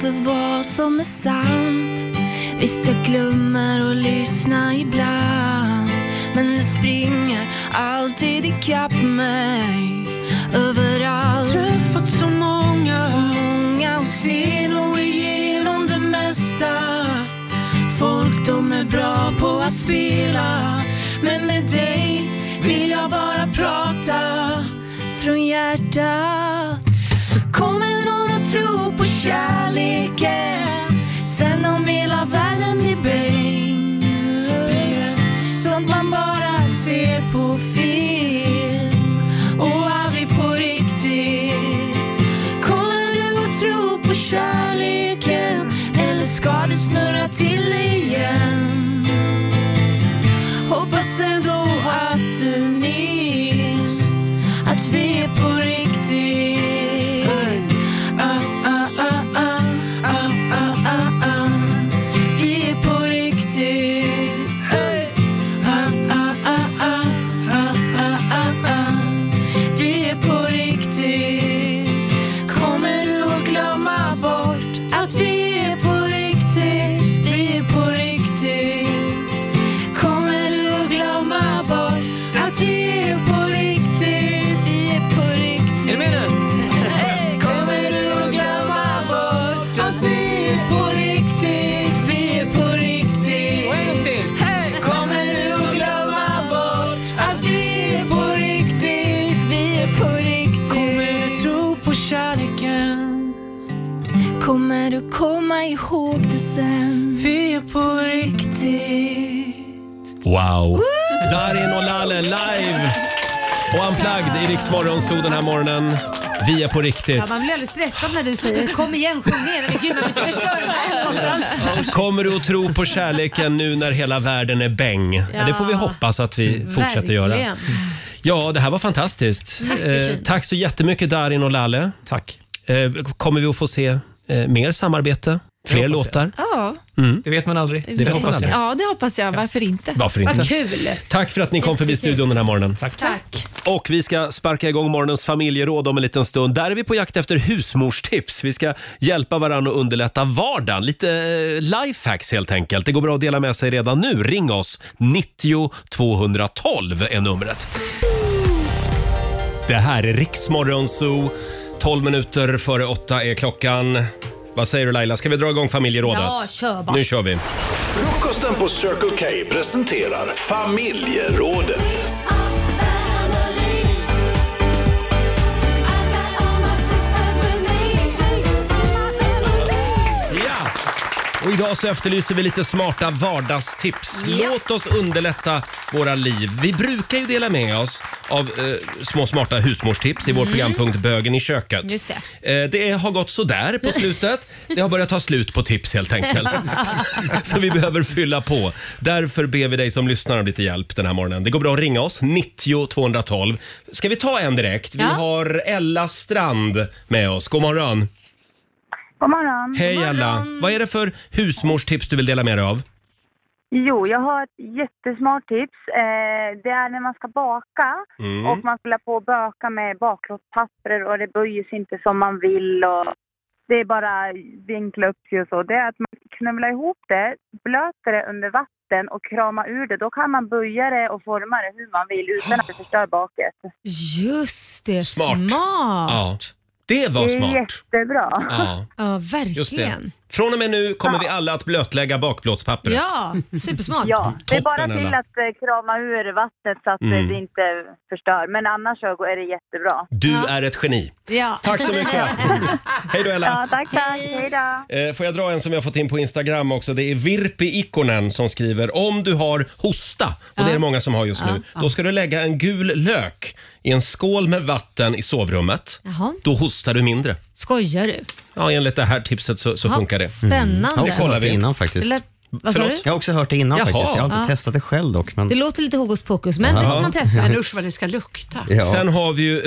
Speaker 7: för vad som är sant. Visst, jag glömmer att lyssna ibland. Men det springer alltid ikapp mig. Överallt. Träffat så många. Så många och ser nog igenom det mesta. Folk de är bra på att spela. Men med dig vill jag bara prata från hjärtat. Kärleken.
Speaker 1: Unplugged i Rix Morgon Zoo den här morgonen. Vi är på riktigt.
Speaker 3: Ja, man blir alldeles stressad när du säger kom igen, sjung mer. Men Gud, man vill inte förstöra den här låten.
Speaker 1: Kommer du att tro på kärleken nu när hela världen är bäng? Ja. Det får vi hoppas att vi fortsätter göra.
Speaker 3: Verkligen.
Speaker 1: Ja, det här var fantastiskt.
Speaker 3: Tack,
Speaker 1: Eh, tack så jättemycket Darin och Lalle.
Speaker 9: Tack.
Speaker 1: Eh, kommer vi att få se eh, mer samarbete? Fler
Speaker 9: hoppas jag.
Speaker 1: låtar?
Speaker 12: Ja,
Speaker 1: Mm.
Speaker 9: Det vet man aldrig.
Speaker 1: Det vet man aldrig.
Speaker 12: ja, det hoppas jag. Varför inte?
Speaker 1: Varför inte?
Speaker 3: Vad kul.
Speaker 1: Tack för att ni kom förbi studion den här morgonen.
Speaker 9: Tack.
Speaker 3: Tack.
Speaker 1: Och vi ska sparka igång morgonens familjeråd om en liten stund. Där är vi på jakt efter husmorstips. Vi ska hjälpa varandra att underlätta vardagen. Lite eh, lifehacks helt enkelt. Det går bra att dela med sig redan nu. Ring oss. 90 212 är numret. Det här är Riksmorgon Zoo. 12 minuter före åtta är klockan. Vad säger du Laila, ska vi dra igång familjerådet?
Speaker 3: Ja, kör bara.
Speaker 1: Nu kör vi.
Speaker 4: Frukosten på Circle K presenterar familjerådet.
Speaker 1: Och idag så efterlyser vi lite smarta vardagstips. Låt oss underlätta våra liv. Vi brukar ju dela med oss av eh, små smarta husmorstips i vår programpunkt Bögen i köket.
Speaker 3: Mm. Just det.
Speaker 1: Eh, det har gått sådär på slutet. Det har börjat ta slut på tips helt enkelt. Så vi behöver fylla på. Därför ber vi dig som lyssnar om lite hjälp den här morgonen. Det går bra att ringa oss, 90 212. Ska vi ta en direkt? Vi
Speaker 3: Ja.
Speaker 1: har Ella Strand med oss. God morgon.
Speaker 5: God morgon.
Speaker 1: Hej
Speaker 3: God morgon.
Speaker 1: Vad är det för husmorstips du vill dela med dig av?
Speaker 5: Jo, jag har ett jättesmart tips. Eh, det är när man ska baka
Speaker 1: Mm.
Speaker 5: och man skulle på att baka med baklåtspapper och det böjer sig inte som man vill och det är bara vinkla upp sig och så. Det är att man knövlar ihop det, blöter det under vatten och kramar ur det. Då kan man böja det och forma det hur man vill utan att det förstör baket.
Speaker 3: Just det,
Speaker 1: Smart.
Speaker 3: smart.
Speaker 1: Ja, det var
Speaker 5: Det är
Speaker 1: smart.
Speaker 5: jättebra.
Speaker 1: Ja,
Speaker 3: Ja,
Speaker 1: just det.
Speaker 3: verkligen.
Speaker 1: Från och med nu kommer vi alla att blötlägga bakplåtspappret.
Speaker 3: Ja, supersmart.
Speaker 5: Ja, det är bara
Speaker 1: Toppen,
Speaker 5: till
Speaker 1: Ella.
Speaker 5: att eh, krama ur vattnet så att eh,
Speaker 1: Mm.
Speaker 5: det inte förstör. Men annars så är det jättebra.
Speaker 1: Du
Speaker 3: Ja.
Speaker 1: är ett geni.
Speaker 3: Ja.
Speaker 1: Tack så mycket. Hej då Ella.
Speaker 5: Ja, tack, tack. Hej då.
Speaker 1: Eh, Får jag dra en som jag fått in på Instagram också? Det är Virpi Ikonen som skriver om du har hosta, och det är det många som har just nu, då ska du lägga en gul lök i en skål med vatten i sovrummet.
Speaker 3: Jaha.
Speaker 1: Då hostar du mindre.
Speaker 3: Skojar du?
Speaker 1: Ja, enligt det här tipset så, så
Speaker 3: Ja,
Speaker 1: funkar det.
Speaker 3: Spännande.
Speaker 2: Har också
Speaker 1: kollar
Speaker 2: det
Speaker 1: vi.
Speaker 2: innan
Speaker 3: Det,
Speaker 2: faktiskt.
Speaker 3: lät, vad sa du?
Speaker 2: Jag har också hört det innan
Speaker 1: Jaha.
Speaker 2: faktiskt. Jag har inte
Speaker 3: Ja.
Speaker 2: testat det själv dock. Men...
Speaker 3: Det låter lite hokus pokus, men det ska man testa.
Speaker 6: Men usch vad det ska lukta.
Speaker 2: Ja.
Speaker 1: Sen har vi ju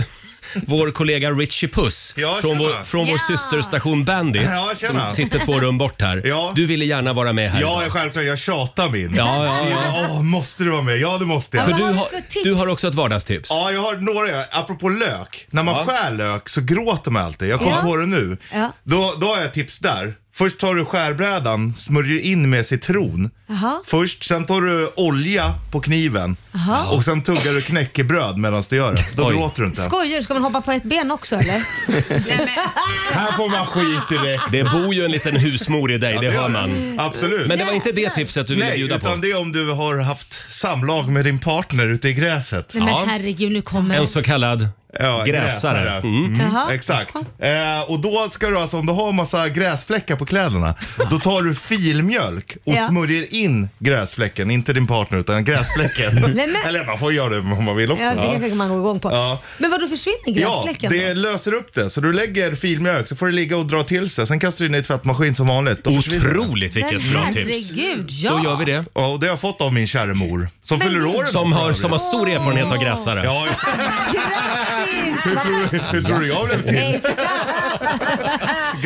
Speaker 1: vår kollega Richie Puss
Speaker 13: Ja,
Speaker 1: från,
Speaker 13: tjena.
Speaker 1: vår, från vår
Speaker 3: Ja.
Speaker 1: systerstation Bandit
Speaker 13: Ja, tjena.
Speaker 1: som sitter två rum bort här.
Speaker 13: Ja.
Speaker 1: Du ville gärna vara med här
Speaker 13: Ja,
Speaker 1: idag.
Speaker 13: självklart. Jag tjatar min.
Speaker 1: Ja, ja, ja.
Speaker 13: Åh, måste du vara med? Ja, det måste jag.
Speaker 1: För
Speaker 3: vad
Speaker 1: du
Speaker 3: har du
Speaker 1: har,
Speaker 3: för tips?
Speaker 1: du har också ett vardagstips.
Speaker 13: Ja, jag har några. Apropå lök. När man
Speaker 1: Ja.
Speaker 13: skär lök så gråter man alltid. Jag kom
Speaker 3: Ja.
Speaker 13: på det nu.
Speaker 3: Ja.
Speaker 13: Då, då har jag ett tips där. Först tar du skärbrädan, smörjer in med citron.
Speaker 3: Jaha.
Speaker 13: Först, sen tar du olja på kniven.
Speaker 3: Jaha.
Speaker 13: Och sen tuggar du knäckebröd medan du gör det. Då
Speaker 1: Oj.
Speaker 13: gråter du inte.
Speaker 3: Skojar? Ska man hoppa på ett ben också eller?
Speaker 13: Här får man skit direkt.
Speaker 1: Det bor ju en liten husmor i dig, det hör man.
Speaker 13: Absolut.
Speaker 1: Men det var inte det tipset du ville
Speaker 13: Nej,
Speaker 1: bjuda
Speaker 13: utan
Speaker 1: på.
Speaker 13: det är om du har haft samlag med din partner ute i gräset.
Speaker 3: Nej
Speaker 1: Ja.
Speaker 3: men herregud, nu kommer
Speaker 1: En så kallad
Speaker 13: Ja,
Speaker 1: gräsare. Mm.
Speaker 3: Jaha.
Speaker 13: Exakt. Eh, och då ska du alltså, om du har massa gräsfläckar på kläderna, då tar du filmjölk och
Speaker 3: Ja.
Speaker 13: smörjer in gräsfläcken, inte din partner utan gräsfläcken.
Speaker 3: Nej, men-
Speaker 13: Eller man får göra det om man vill också.
Speaker 3: Ja, det kanske man går igång på.
Speaker 13: Ja.
Speaker 3: Men vad då försvinner
Speaker 13: Ja,
Speaker 3: gräsfläcken
Speaker 13: det
Speaker 3: då?
Speaker 13: löser upp det. Så du lägger filmjölk så får det ligga och dra till sig. Sen kastar du in i ett tvättmaskin som vanligt. Då försvinner det.
Speaker 1: Otroligt vilket bra tips.
Speaker 3: herregud, ja.
Speaker 1: Då gör vi det.
Speaker 13: Ja, och det har jag fått av min kära mor. Som
Speaker 3: Men
Speaker 13: fyller
Speaker 3: det-
Speaker 13: år
Speaker 1: Som har, som har stor erfarenhet av gräsare.
Speaker 13: Ja,
Speaker 3: Grattis!
Speaker 13: Hur, tror du, hur tror du jag blev till?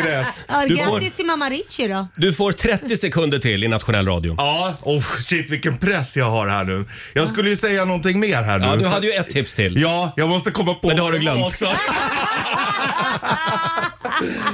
Speaker 13: Gräs.
Speaker 3: Ja,
Speaker 1: Du får-
Speaker 3: grattis till mamma Richie då.
Speaker 1: Du får 30 sekunder till i nationell radio.
Speaker 13: Ja, oh shit vilken press jag har här nu. Jag skulle ju säga någonting mer här nu.
Speaker 1: Ja, du hade ju ett tips till.
Speaker 13: Ja, jag måste komma på
Speaker 1: Men det har du glömt.
Speaker 13: Också.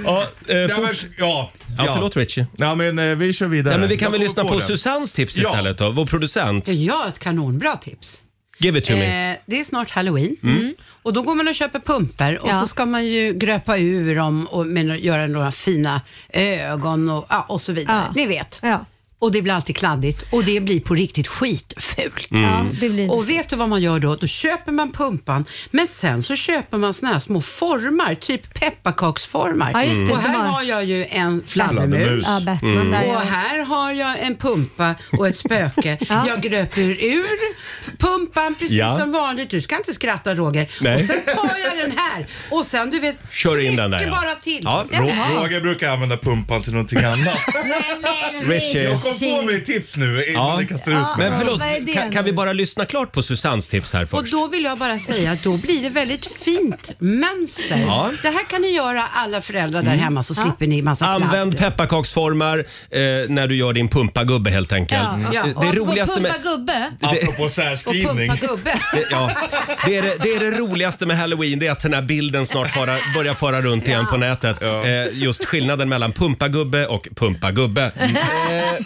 Speaker 1: Ja, eh,
Speaker 13: Ja, men, ja,
Speaker 1: ja, förlåt Richie.
Speaker 13: Ja, men eh, vi kör vidare.
Speaker 1: Ja, men vi kan
Speaker 13: Jag
Speaker 1: väl
Speaker 13: kommer
Speaker 1: lyssna på,
Speaker 13: det.
Speaker 1: Susannes tips
Speaker 13: Ja.
Speaker 1: istället då, vår producent.
Speaker 6: Jag har ett kanonbra tips.
Speaker 1: Give it to me.
Speaker 6: Eh, det är snart halloween Mm. och då går man och köper pumper och
Speaker 3: Ja.
Speaker 6: så ska man ju gröpa ur dem och med, göra några fina ögon och, ja, och så vidare.
Speaker 3: Ja.
Speaker 6: Ni vet.
Speaker 3: Ja.
Speaker 6: Och det blir alltid kladdigt och det blir på riktigt skitfult.
Speaker 1: Mm. Ja,
Speaker 3: det blir
Speaker 6: och vet du vad man gör då? Då köper man pumpan, men sen så köper man såna här små formar, typ pepparkaksformar.
Speaker 3: Ja, just det,
Speaker 6: och
Speaker 3: som
Speaker 6: här
Speaker 3: har-
Speaker 6: har jag ju en
Speaker 13: Fladdermus.
Speaker 3: Ja, Batman där,
Speaker 6: Och
Speaker 3: ja.
Speaker 6: här har jag en pumpa och ett spöke.
Speaker 3: Ja.
Speaker 6: Jag gröper ur pumpan precis
Speaker 1: Ja.
Speaker 6: som vanligt. Du ska inte skratta Roger.
Speaker 1: Nej.
Speaker 6: Och sen tar jag den här och sen du vet,
Speaker 1: Kör in den där
Speaker 6: trycker
Speaker 1: ja.
Speaker 6: bara till.
Speaker 1: Ja,
Speaker 13: Ro- Roger brukar använda pumpan till någonting annat.
Speaker 1: Richie.
Speaker 13: Jag kom på mig tips nu innan
Speaker 1: Ja.
Speaker 13: ni kastar ut mig.
Speaker 1: Men förlåt,
Speaker 3: Vad är det
Speaker 1: kan, kan
Speaker 3: nu?
Speaker 1: vi bara lyssna klart på Susannes tips här
Speaker 6: Och
Speaker 1: först?
Speaker 6: då vill jag bara säga att då blir det väldigt fint mönster.
Speaker 1: Ja.
Speaker 6: Det här kan ni göra alla föräldrar där hemma så slipper ni massa
Speaker 1: Använd
Speaker 6: kladd.
Speaker 1: pepparkaksformar eh, när du gör din pumpagubbe helt enkelt.
Speaker 3: Ja.
Speaker 1: Det, det
Speaker 3: Och-
Speaker 1: roligaste
Speaker 3: och
Speaker 1: med...
Speaker 3: pumpa gubbe.
Speaker 13: Apropå
Speaker 6: Och
Speaker 13: särskrivning.
Speaker 6: pumpa gubbe.
Speaker 1: Det, ja, det, är det, det är det roligaste med halloween, det är att den här bilden snart fara, börjar fara runt igen på nätet. Eh, just skillnaden mellan pumpagubbe och pumpagubbe. Eh,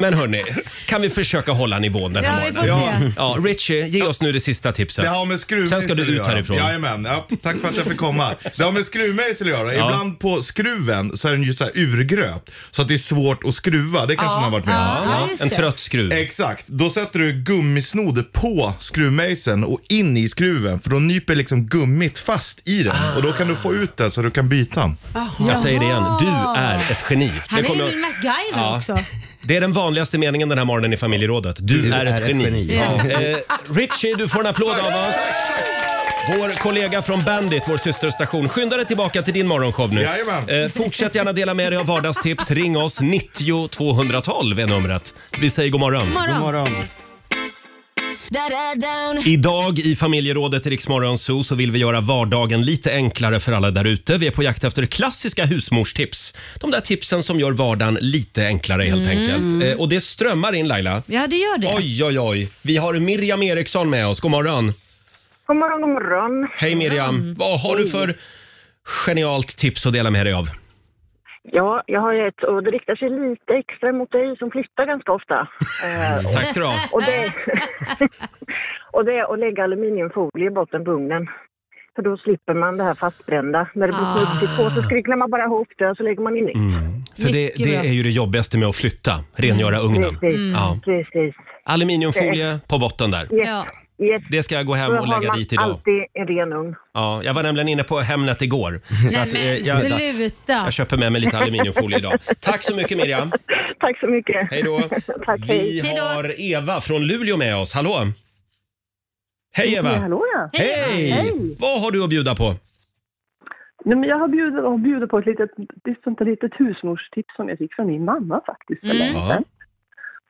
Speaker 1: men hörni, kan vi försöka hålla nivån den här
Speaker 3: Ja, vi får
Speaker 1: morgonen?
Speaker 3: se.
Speaker 1: Ja, Richie, ge oss nu det sista tipset.
Speaker 13: Det har med skruvmejsel
Speaker 1: Sen ska du
Speaker 13: att
Speaker 1: ut
Speaker 13: göra.
Speaker 1: härifrån.
Speaker 13: Jajamän, ja, tack för att jag fick komma. Det har med skruvmejsel att göra.
Speaker 1: Ja.
Speaker 13: Ibland på skruven så är den ju så här urgröpt. Så att det är svårt att skruva. Det kanske ni har varit med om?
Speaker 3: Ja, just
Speaker 1: en
Speaker 3: det.
Speaker 1: trött skruv.
Speaker 13: Exakt. Då sätter du gummisnodd på skruvmejseln och in i skruven för då nyper liksom gummit fast i den och då kan du få ut den så du kan byta den.
Speaker 1: Jag säger det igen, du är ett geni.
Speaker 3: Han
Speaker 1: Det
Speaker 3: är
Speaker 1: kommer
Speaker 3: ju MacGyver
Speaker 1: Ja.
Speaker 3: också.
Speaker 1: Det är den vanligaste meningen den här morgonen i familjerådet. Du, är, ett geni.
Speaker 2: Ja.
Speaker 1: Eh, Richie, du får en applåd av oss. Vår kollega från Bandit, vår systerstation. Skynda dig tillbaka till din morgonshow nu.
Speaker 13: Jajamän.
Speaker 1: Eh, fortsätt gärna dela med dig av vardagstips. Ring oss, 90 212 är numret. Vi säger god morgon.
Speaker 3: God morgon.
Speaker 1: Idag i familjerådet i Riksmorgon Zoo så vill vi göra vardagen lite enklare för alla där ute. Vi är på jakt efter klassiska husmorstips. De där tipsen som gör vardagen lite enklare helt enkelt. Eh, och det strömmar in Laila.
Speaker 3: Ja, det gör det.
Speaker 1: Oj, oj, oj. Vi har Miriam Eriksson med oss. God morgon.
Speaker 5: God morgon, god morgon.
Speaker 1: Hej Miriam. Vad har du för genialt tips att dela med dig av?
Speaker 5: Ja, jag har ett och det riktar sig lite extra mot dig som flyttar ganska ofta. Eh,
Speaker 1: Tack ska du ha.
Speaker 5: och, det, och det är att lägga aluminiumfolie i botten på ugnen. För då slipper man det här fastbrända. När det blir
Speaker 3: Ah.
Speaker 5: smutsigt på så skrycklar man bara ihop det och så lägger man in nytt.
Speaker 1: För det,
Speaker 3: Mycket
Speaker 1: det
Speaker 3: bra.
Speaker 1: är ju det jobbigaste med att flytta, rengöra ugnen.
Speaker 5: Precis,
Speaker 1: Ja.
Speaker 5: precis.
Speaker 1: Aluminiumfolie på botten där.
Speaker 5: Yes,
Speaker 3: Ja.
Speaker 5: Yes.
Speaker 1: Det ska jag gå hem och lägga dit idag.
Speaker 5: alltid en ren ugn.
Speaker 1: Ja, jag var nämligen inne på Hemnet igår. Så att, eh, jag,
Speaker 3: sluta.
Speaker 1: jag köper med mig lite aluminiumfolie idag. Tack så mycket Miriam.
Speaker 5: Tack så mycket.
Speaker 1: Hej då.
Speaker 5: Tack, hej.
Speaker 1: Vi har Eva från Luleå med oss. Hallå! Hej Eva!
Speaker 11: hallå ja.
Speaker 1: Hej!
Speaker 11: Hej.
Speaker 1: Vad har du att bjuda på?
Speaker 11: Nej, men jag har bjudit, har bjudit på ett litet, ett sånt där litet husmorstips som jag fick från min mamma faktiskt. för länge sedan.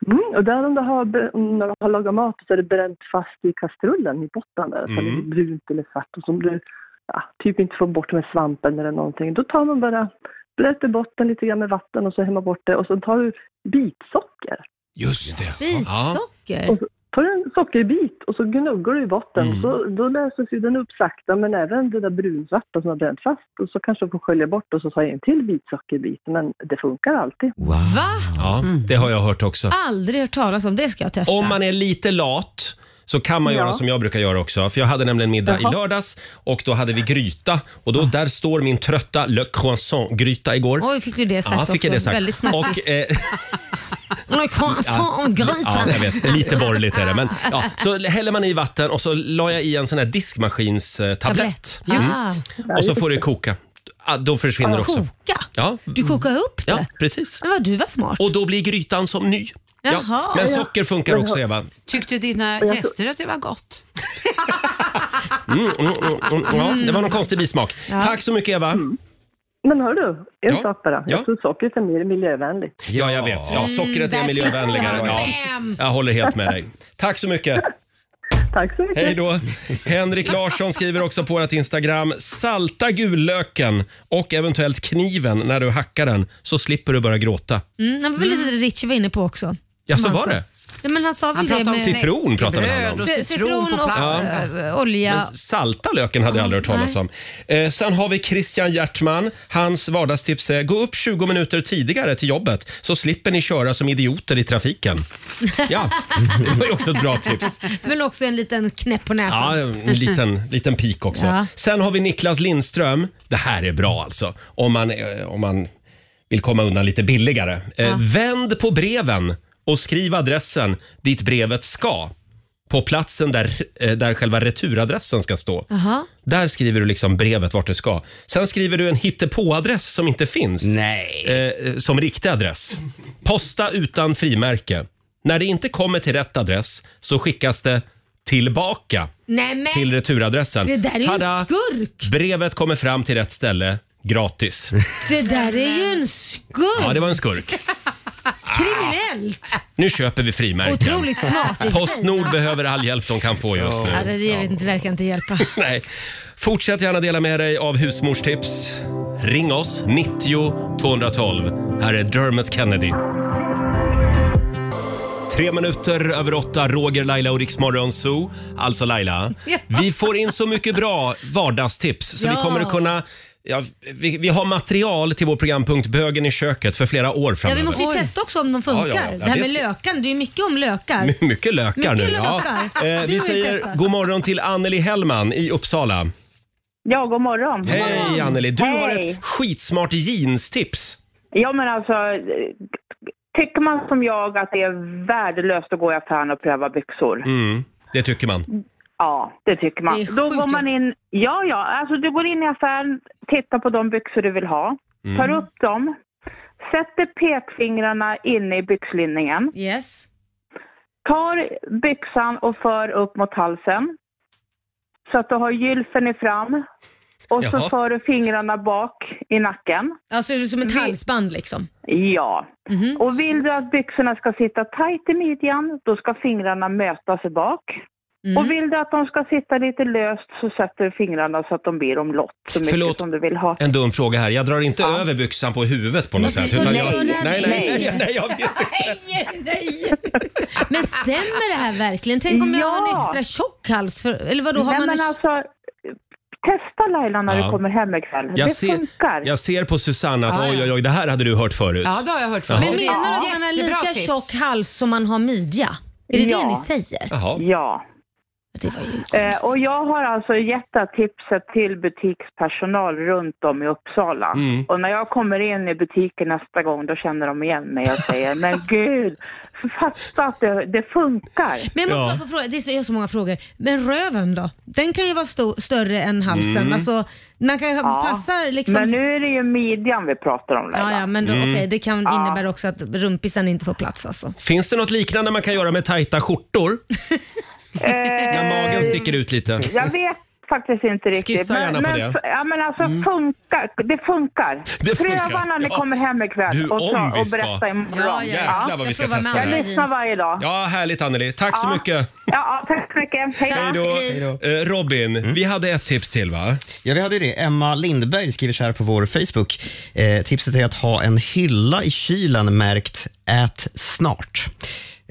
Speaker 11: Mm, och där om du har, om du har lagat mat så är det bränt fast i kastrullen i botten där, så
Speaker 1: Mm.
Speaker 11: det är brunt eller svart och som du ja, typ inte får bort med svampen eller någonting. Då tar man bara, blöter botten lite grann med vatten och så hämmer bort det och så tar du bitsocker.
Speaker 1: Just det. Ja.
Speaker 3: Bitsocker?
Speaker 11: Och så tar du en sockerbit och så gnuggar du i botten.
Speaker 1: Mm.
Speaker 11: Så, då löses ju den upp sakta, men även det där brunsvarta som har bränt fast. Och så kanske du får skölja bort och så ta en till bit sockerbit. Men det funkar alltid.
Speaker 3: Va?
Speaker 1: Ja, det har jag hört också.
Speaker 3: Aldrig hört talas om. Det ska jag testa.
Speaker 1: Om man är lite lat så kan man
Speaker 11: Ja.
Speaker 1: göra som jag brukar göra också. För jag hade nämligen middag i
Speaker 11: Jaha.
Speaker 1: lördags och då hade vi gryta och då där står min trötta Le Croissant-gryta igår.
Speaker 3: Oj, fick du det sagt
Speaker 1: Ja, fick jag
Speaker 3: också.
Speaker 1: det sagt.
Speaker 3: Väldigt snabbt.
Speaker 1: Och, eh,
Speaker 3: croissant
Speaker 1: ja, jag vet. Lite borgerligt är det. Men, ja, så häller man i vatten och så la jag i en sån här diskmaskinstablett.
Speaker 3: Tablett.
Speaker 1: Mm. Och så får det koka. Ah, då försvinner det också.
Speaker 3: Koka?
Speaker 1: Ja,
Speaker 3: Du kokar upp det?
Speaker 1: ja, precis.
Speaker 3: Men vad du var smart.
Speaker 1: Och då blir grytan som ny. Ja,
Speaker 3: Jaha.
Speaker 1: men socker funkar också Eva.
Speaker 6: Tyckte dina gäster att det var gott?
Speaker 1: Mm, mm, mm, mm, ja, det var någon konstig bismak.
Speaker 3: Ja.
Speaker 1: Tack så mycket Eva.
Speaker 11: Men hör du, en
Speaker 1: Ja.
Speaker 11: sak bara.
Speaker 1: Ja.
Speaker 11: Jag tror sockret är mer miljövänligt.
Speaker 1: Ja, jag vet. Ja, sockret är
Speaker 3: där
Speaker 1: miljövänligare.
Speaker 3: du
Speaker 1: Ja,
Speaker 3: den.
Speaker 1: jag håller helt med dig. Tack så mycket.
Speaker 11: Tack så mycket.
Speaker 1: Hej då. Henrik Larsson skriver också på vårt Instagram. Salta gullöken och eventuellt kniven när du hackar den så slipper du börja gråta.
Speaker 3: Mm, det var väl lite Richie var inne på också.
Speaker 1: Ja, så
Speaker 3: Som han
Speaker 1: var
Speaker 3: sa.
Speaker 1: det.
Speaker 3: Ja, men han sa väl
Speaker 6: Han
Speaker 3: det
Speaker 6: pratade om
Speaker 3: med
Speaker 1: Citron pratade han
Speaker 6: Bröd
Speaker 1: om.
Speaker 6: och
Speaker 3: C-
Speaker 6: citron på
Speaker 3: citron och
Speaker 6: planka.
Speaker 3: äh, olja.
Speaker 1: Men salta löken hade jag aldrig hört talas om. Eh, sen har vi Christian Hjärtman. Hans vardagstips är gå upp 20 minuter tidigare till jobbet så slipper ni köra som idioter i trafiken. Ja, det var ju också ett bra tips.
Speaker 3: Men också en liten knäpp på näsan.
Speaker 1: Ja, en liten, liten pik också.
Speaker 3: Ja.
Speaker 1: Sen har vi Niklas Lindström. Det här är bra alltså. Om man, eh, om man vill komma undan lite billigare. Eh,
Speaker 3: Ja.
Speaker 1: Vänd på breven och skriv adressen dit brevet ska. På platsen där, eh, där själva returadressen ska stå.
Speaker 3: Jaha.
Speaker 1: Där skriver du liksom brevet vart det ska. Sen skriver du en hittepåadress som inte finns.
Speaker 2: Nej.
Speaker 1: Eh, som riktig adress. Posta utan frimärke. När det inte kommer till rätt adress så skickas det tillbaka
Speaker 3: Nej men,
Speaker 1: till returadressen.
Speaker 3: det där är ju
Speaker 1: Tada!
Speaker 3: en skurk.
Speaker 1: Brevet kommer fram till rätt ställe gratis.
Speaker 3: Det där är ju en skurk.
Speaker 1: Ja, det var en skurk.
Speaker 3: Kriminellt.
Speaker 1: Nu köper vi frimärken.
Speaker 3: Otroligt smart i och för sig.
Speaker 1: Postnord behöver all hjälp de kan få just nu.
Speaker 3: Ja, det vet inte, verkar inte hjälpa.
Speaker 1: Nej. Fortsätt gärna dela med dig av husmorstips. Ring oss, 90 212. Här är Dermot Kennedy. Tre minuter över åtta, Roger, Laila och Riksmorgon Zoo. Alltså Laila,
Speaker 3: Ja.
Speaker 1: vi får in så mycket bra vardagstips så vi
Speaker 3: Ja.
Speaker 1: kommer att kunna Ja, vi, vi har material till vår programpunkt Bögen i köket för flera år
Speaker 3: Ja,
Speaker 1: framöver.
Speaker 3: vi måste ju testa också om de funkar.
Speaker 1: Ja, ja, ja.
Speaker 3: det här
Speaker 1: Det
Speaker 3: med
Speaker 1: ska-
Speaker 3: lökan, det är ju mycket om lökar.
Speaker 1: My- Mycket lökar
Speaker 3: Mycket
Speaker 1: nu.
Speaker 3: lökar.
Speaker 1: Ja.
Speaker 3: Det
Speaker 1: Eh,
Speaker 3: vill
Speaker 1: vi
Speaker 3: vi
Speaker 1: säger
Speaker 3: testa.
Speaker 1: god morgon till Anneli Hellman i Uppsala.
Speaker 5: Ja, god morgon.
Speaker 1: Hej Anneli, du har
Speaker 5: Hej.
Speaker 1: ett skitsmart jeanstips.
Speaker 5: Ja, men alltså, eh, tycker man som jag att det är värdelöst att gå i affären och pröva byxor?
Speaker 1: Mm, det tycker man.
Speaker 5: Ja, det tycker man.
Speaker 3: Det
Speaker 5: Då går man in, ja, ja, alltså du går in i affären, tittar på de byxor du vill ha,
Speaker 3: Mm.
Speaker 5: tar upp dem, sätter pekfingrarna inne i byxlinningen,
Speaker 3: Yes.
Speaker 5: tar byxan och för upp mot halsen så att du har gylfen i fram och så
Speaker 3: Jaha.
Speaker 5: för du fingrarna bak i nacken.
Speaker 3: Alltså är det som ett halsband liksom?
Speaker 5: Ja. Och vill du att byxorna ska sitta tajt i midjan, då ska fingrarna mötas bak.
Speaker 3: Mm.
Speaker 5: Och vill du att de ska sitta lite löst så sätter du fingrarna så att de blir omlott så mycket
Speaker 1: Förlåt.
Speaker 5: som du vill ha.
Speaker 1: En dum fråga här. Jag drar inte över byxan på huvudet på något sätt. Utan jag,
Speaker 3: nej,
Speaker 1: nej, nej, nej,
Speaker 3: nej.
Speaker 1: nej, jag vet
Speaker 3: Men stämmer det här verkligen? Tänk om jag har en
Speaker 5: Ja.
Speaker 3: extra tjock hals? För, eller vadå, har
Speaker 5: Nej,
Speaker 3: man
Speaker 5: men alltså, testa Laila när
Speaker 1: Ja.
Speaker 5: du kommer hem ikväll.
Speaker 1: Jag
Speaker 5: det
Speaker 1: ser,
Speaker 5: funkar.
Speaker 1: jag ser på Susanne att
Speaker 3: Ja, ja.
Speaker 1: oj, oj, oj, det här hade du hört förut.
Speaker 6: Ja, det har jag hört
Speaker 1: Jaha.
Speaker 3: Men menar du att man har
Speaker 6: Jättebra
Speaker 3: lika
Speaker 6: tips.
Speaker 3: tjock hals som man har midja? Är det
Speaker 5: Ja.
Speaker 3: det ni säger?
Speaker 1: Jaha.
Speaker 5: Ja. Eh, och jag har alltså gett det tipset till butikspersonal runt om i Uppsala.
Speaker 3: Mm.
Speaker 5: Och när jag kommer in i butiken nästa gång då känner de igen mig och säger men gud, fatta att det, det funkar.
Speaker 3: Men jag måste bara få fråga, det är så, jag har så många frågor. Men röven då? Den kan ju vara sto- större än halsen.
Speaker 5: Mm.
Speaker 3: Alltså, man kan ju passa liksom...
Speaker 5: Men nu är det ju midjan vi pratar om Laila.
Speaker 3: Ja, ja, men då,
Speaker 1: Mm.
Speaker 3: okej, det kan
Speaker 5: Ja.
Speaker 3: innebära också att rumpisen inte får plats alltså.
Speaker 1: Finns det något liknande man kan göra med tajta skjortor?
Speaker 5: Eh,
Speaker 1: När magen sticker ut lite.
Speaker 5: Jag vet faktiskt inte riktigt.
Speaker 1: Skissa
Speaker 5: men,
Speaker 1: gärna på
Speaker 5: men,
Speaker 1: det. Mm.
Speaker 5: Ja, men alltså funkar. Det funkar.
Speaker 1: Det funkar,
Speaker 5: Pröva när ni
Speaker 1: ja.
Speaker 5: kommer hem ikväll
Speaker 1: Du,
Speaker 5: och,
Speaker 1: om
Speaker 5: ta,
Speaker 1: vi
Speaker 5: och
Speaker 1: ska.
Speaker 5: berätta imorgon.
Speaker 1: Ja, jäklar vad vi ska testa det
Speaker 5: Jag
Speaker 1: här.
Speaker 5: lyssnar varje dag.
Speaker 1: Ja, härligt Anneli. Tack så
Speaker 5: Ja.
Speaker 1: mycket.
Speaker 5: Ja, tack så mycket. Hej då.
Speaker 1: Hej då. Eh, Robin, vi hade ett tips till va?
Speaker 2: Ja, vi hade ju det. Emma Lindberg skriver så här på vår Facebook. Eh, tipset är att ha en hylla i kylen märkt Ät snart.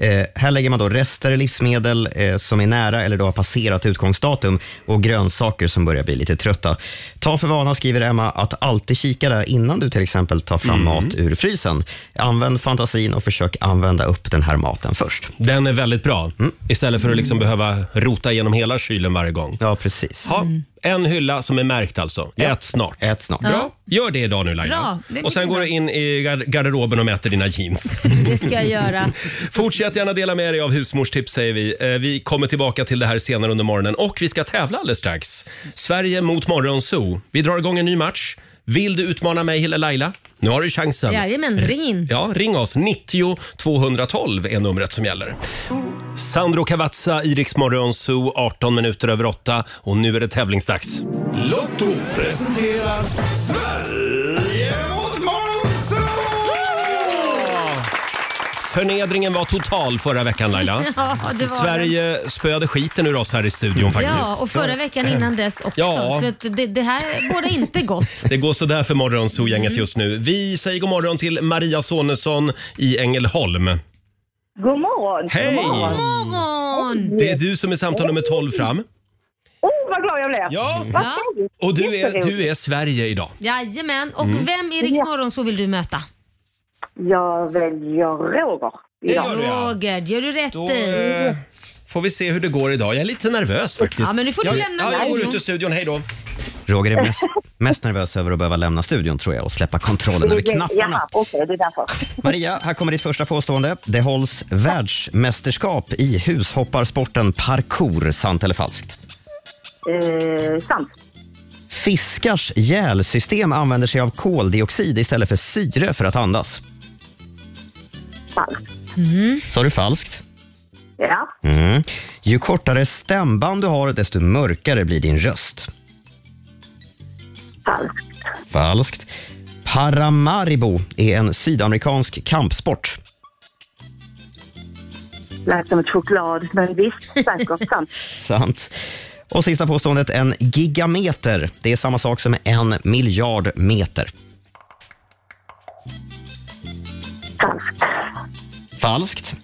Speaker 2: Eh, här lägger man då rester livsmedel eh, som är nära eller då har passerat utgångsdatum och grönsaker som börjar bli lite trötta. Ta för vana, skriver Emma, att alltid kika där innan du till exempel tar fram mat ur frysen. Använd fantasin och försök använda upp den här maten först.
Speaker 1: Den är väldigt bra. Istället för att liksom behöva rota igenom hela kylen varje gång.
Speaker 2: Ja, precis.
Speaker 1: Ja, en hylla som är märkt alltså. Ät snart.
Speaker 2: Ät snart.
Speaker 1: Bra. Gör det idag nu Laila.
Speaker 3: Bra, det är
Speaker 1: och sen går du in i gar- garderoben och mäter dina jeans.
Speaker 3: Det ska jag göra.
Speaker 1: Fortsätt gärna dela med dig av husmorstips säger vi. Eh, Vi kommer tillbaka till det här senare under morgonen och vi ska tävla alldeles strax. Sverige mot Morgonzoo. Vi drar igång en ny match. Vill du utmana mig eller Laila? Nu har du chansen.
Speaker 3: Jajamän, ring in.
Speaker 1: Ja, ring oss. 90 212 är numret som gäller. Sandro Cavazza, Iriks Morgonzoo, 18 minuter över 8 och nu är det tävlingsdags.
Speaker 4: Lotto presenterar
Speaker 1: Förnedringen var total förra veckan Laila.
Speaker 3: Ja, det var
Speaker 1: Sverige spöade skiten ur oss här i studion faktiskt.
Speaker 3: Ja, och förra veckan innan dess också.
Speaker 1: Ja.
Speaker 3: Så att det, det här båda inte gott.
Speaker 1: Det går sådär för Morgonzoo-gänget
Speaker 3: Mm.
Speaker 1: just nu. Vi säger god morgon till Maria Sonesson i Ängelholm.
Speaker 5: God morgon.
Speaker 1: Hej!
Speaker 5: God morgon.
Speaker 1: Det är du som är samtal nummer 12 fram.
Speaker 5: Oh, vad glad jag blev.
Speaker 1: Ja.
Speaker 5: Vad
Speaker 3: Ja.
Speaker 1: Och du är,
Speaker 5: Jätteroligt.
Speaker 1: du är Sverige idag.
Speaker 3: Jajamän. Och
Speaker 1: Mm.
Speaker 3: vem i Rix Morgon så vill du möta?
Speaker 5: Jag väljer Roger.
Speaker 1: Det gör du ja.
Speaker 3: Roger, gör du rätt
Speaker 1: Då
Speaker 3: i.
Speaker 1: eh, får vi se hur det går idag. Jag är lite nervös faktiskt.
Speaker 3: Ja, men nu får du
Speaker 1: jag,
Speaker 3: lämna
Speaker 1: ja, jag går ut ur studion. Hej då.
Speaker 2: Roger är mest, mest nervös över att behöva lämna studion tror jag och släppa kontrollen över knapparna.
Speaker 14: Jaha, okej, det är därför.
Speaker 2: Maria, här kommer ditt första påstående. Det hålls världsmästerskap i hushopparsporten parkour. Sant eller falskt?
Speaker 14: Eh, sant.
Speaker 2: Fiskars gälsystem använder sig av koldioxid istället för syre för att andas.
Speaker 14: Falskt.
Speaker 2: Sa du falskt?
Speaker 14: Ja.
Speaker 2: Mm. Ju kortare stämband du har, desto mörkare blir din röst.
Speaker 14: Falskt.
Speaker 2: Falskt. Paramaribo är en sydamerikansk kampsport.
Speaker 14: Lät som ett choklad, men visst, säkert sant.
Speaker 2: Sant. Och sista påståendet, en gigameter. Det är samma sak som en miljard meter.
Speaker 14: Falskt.
Speaker 2: Falskt.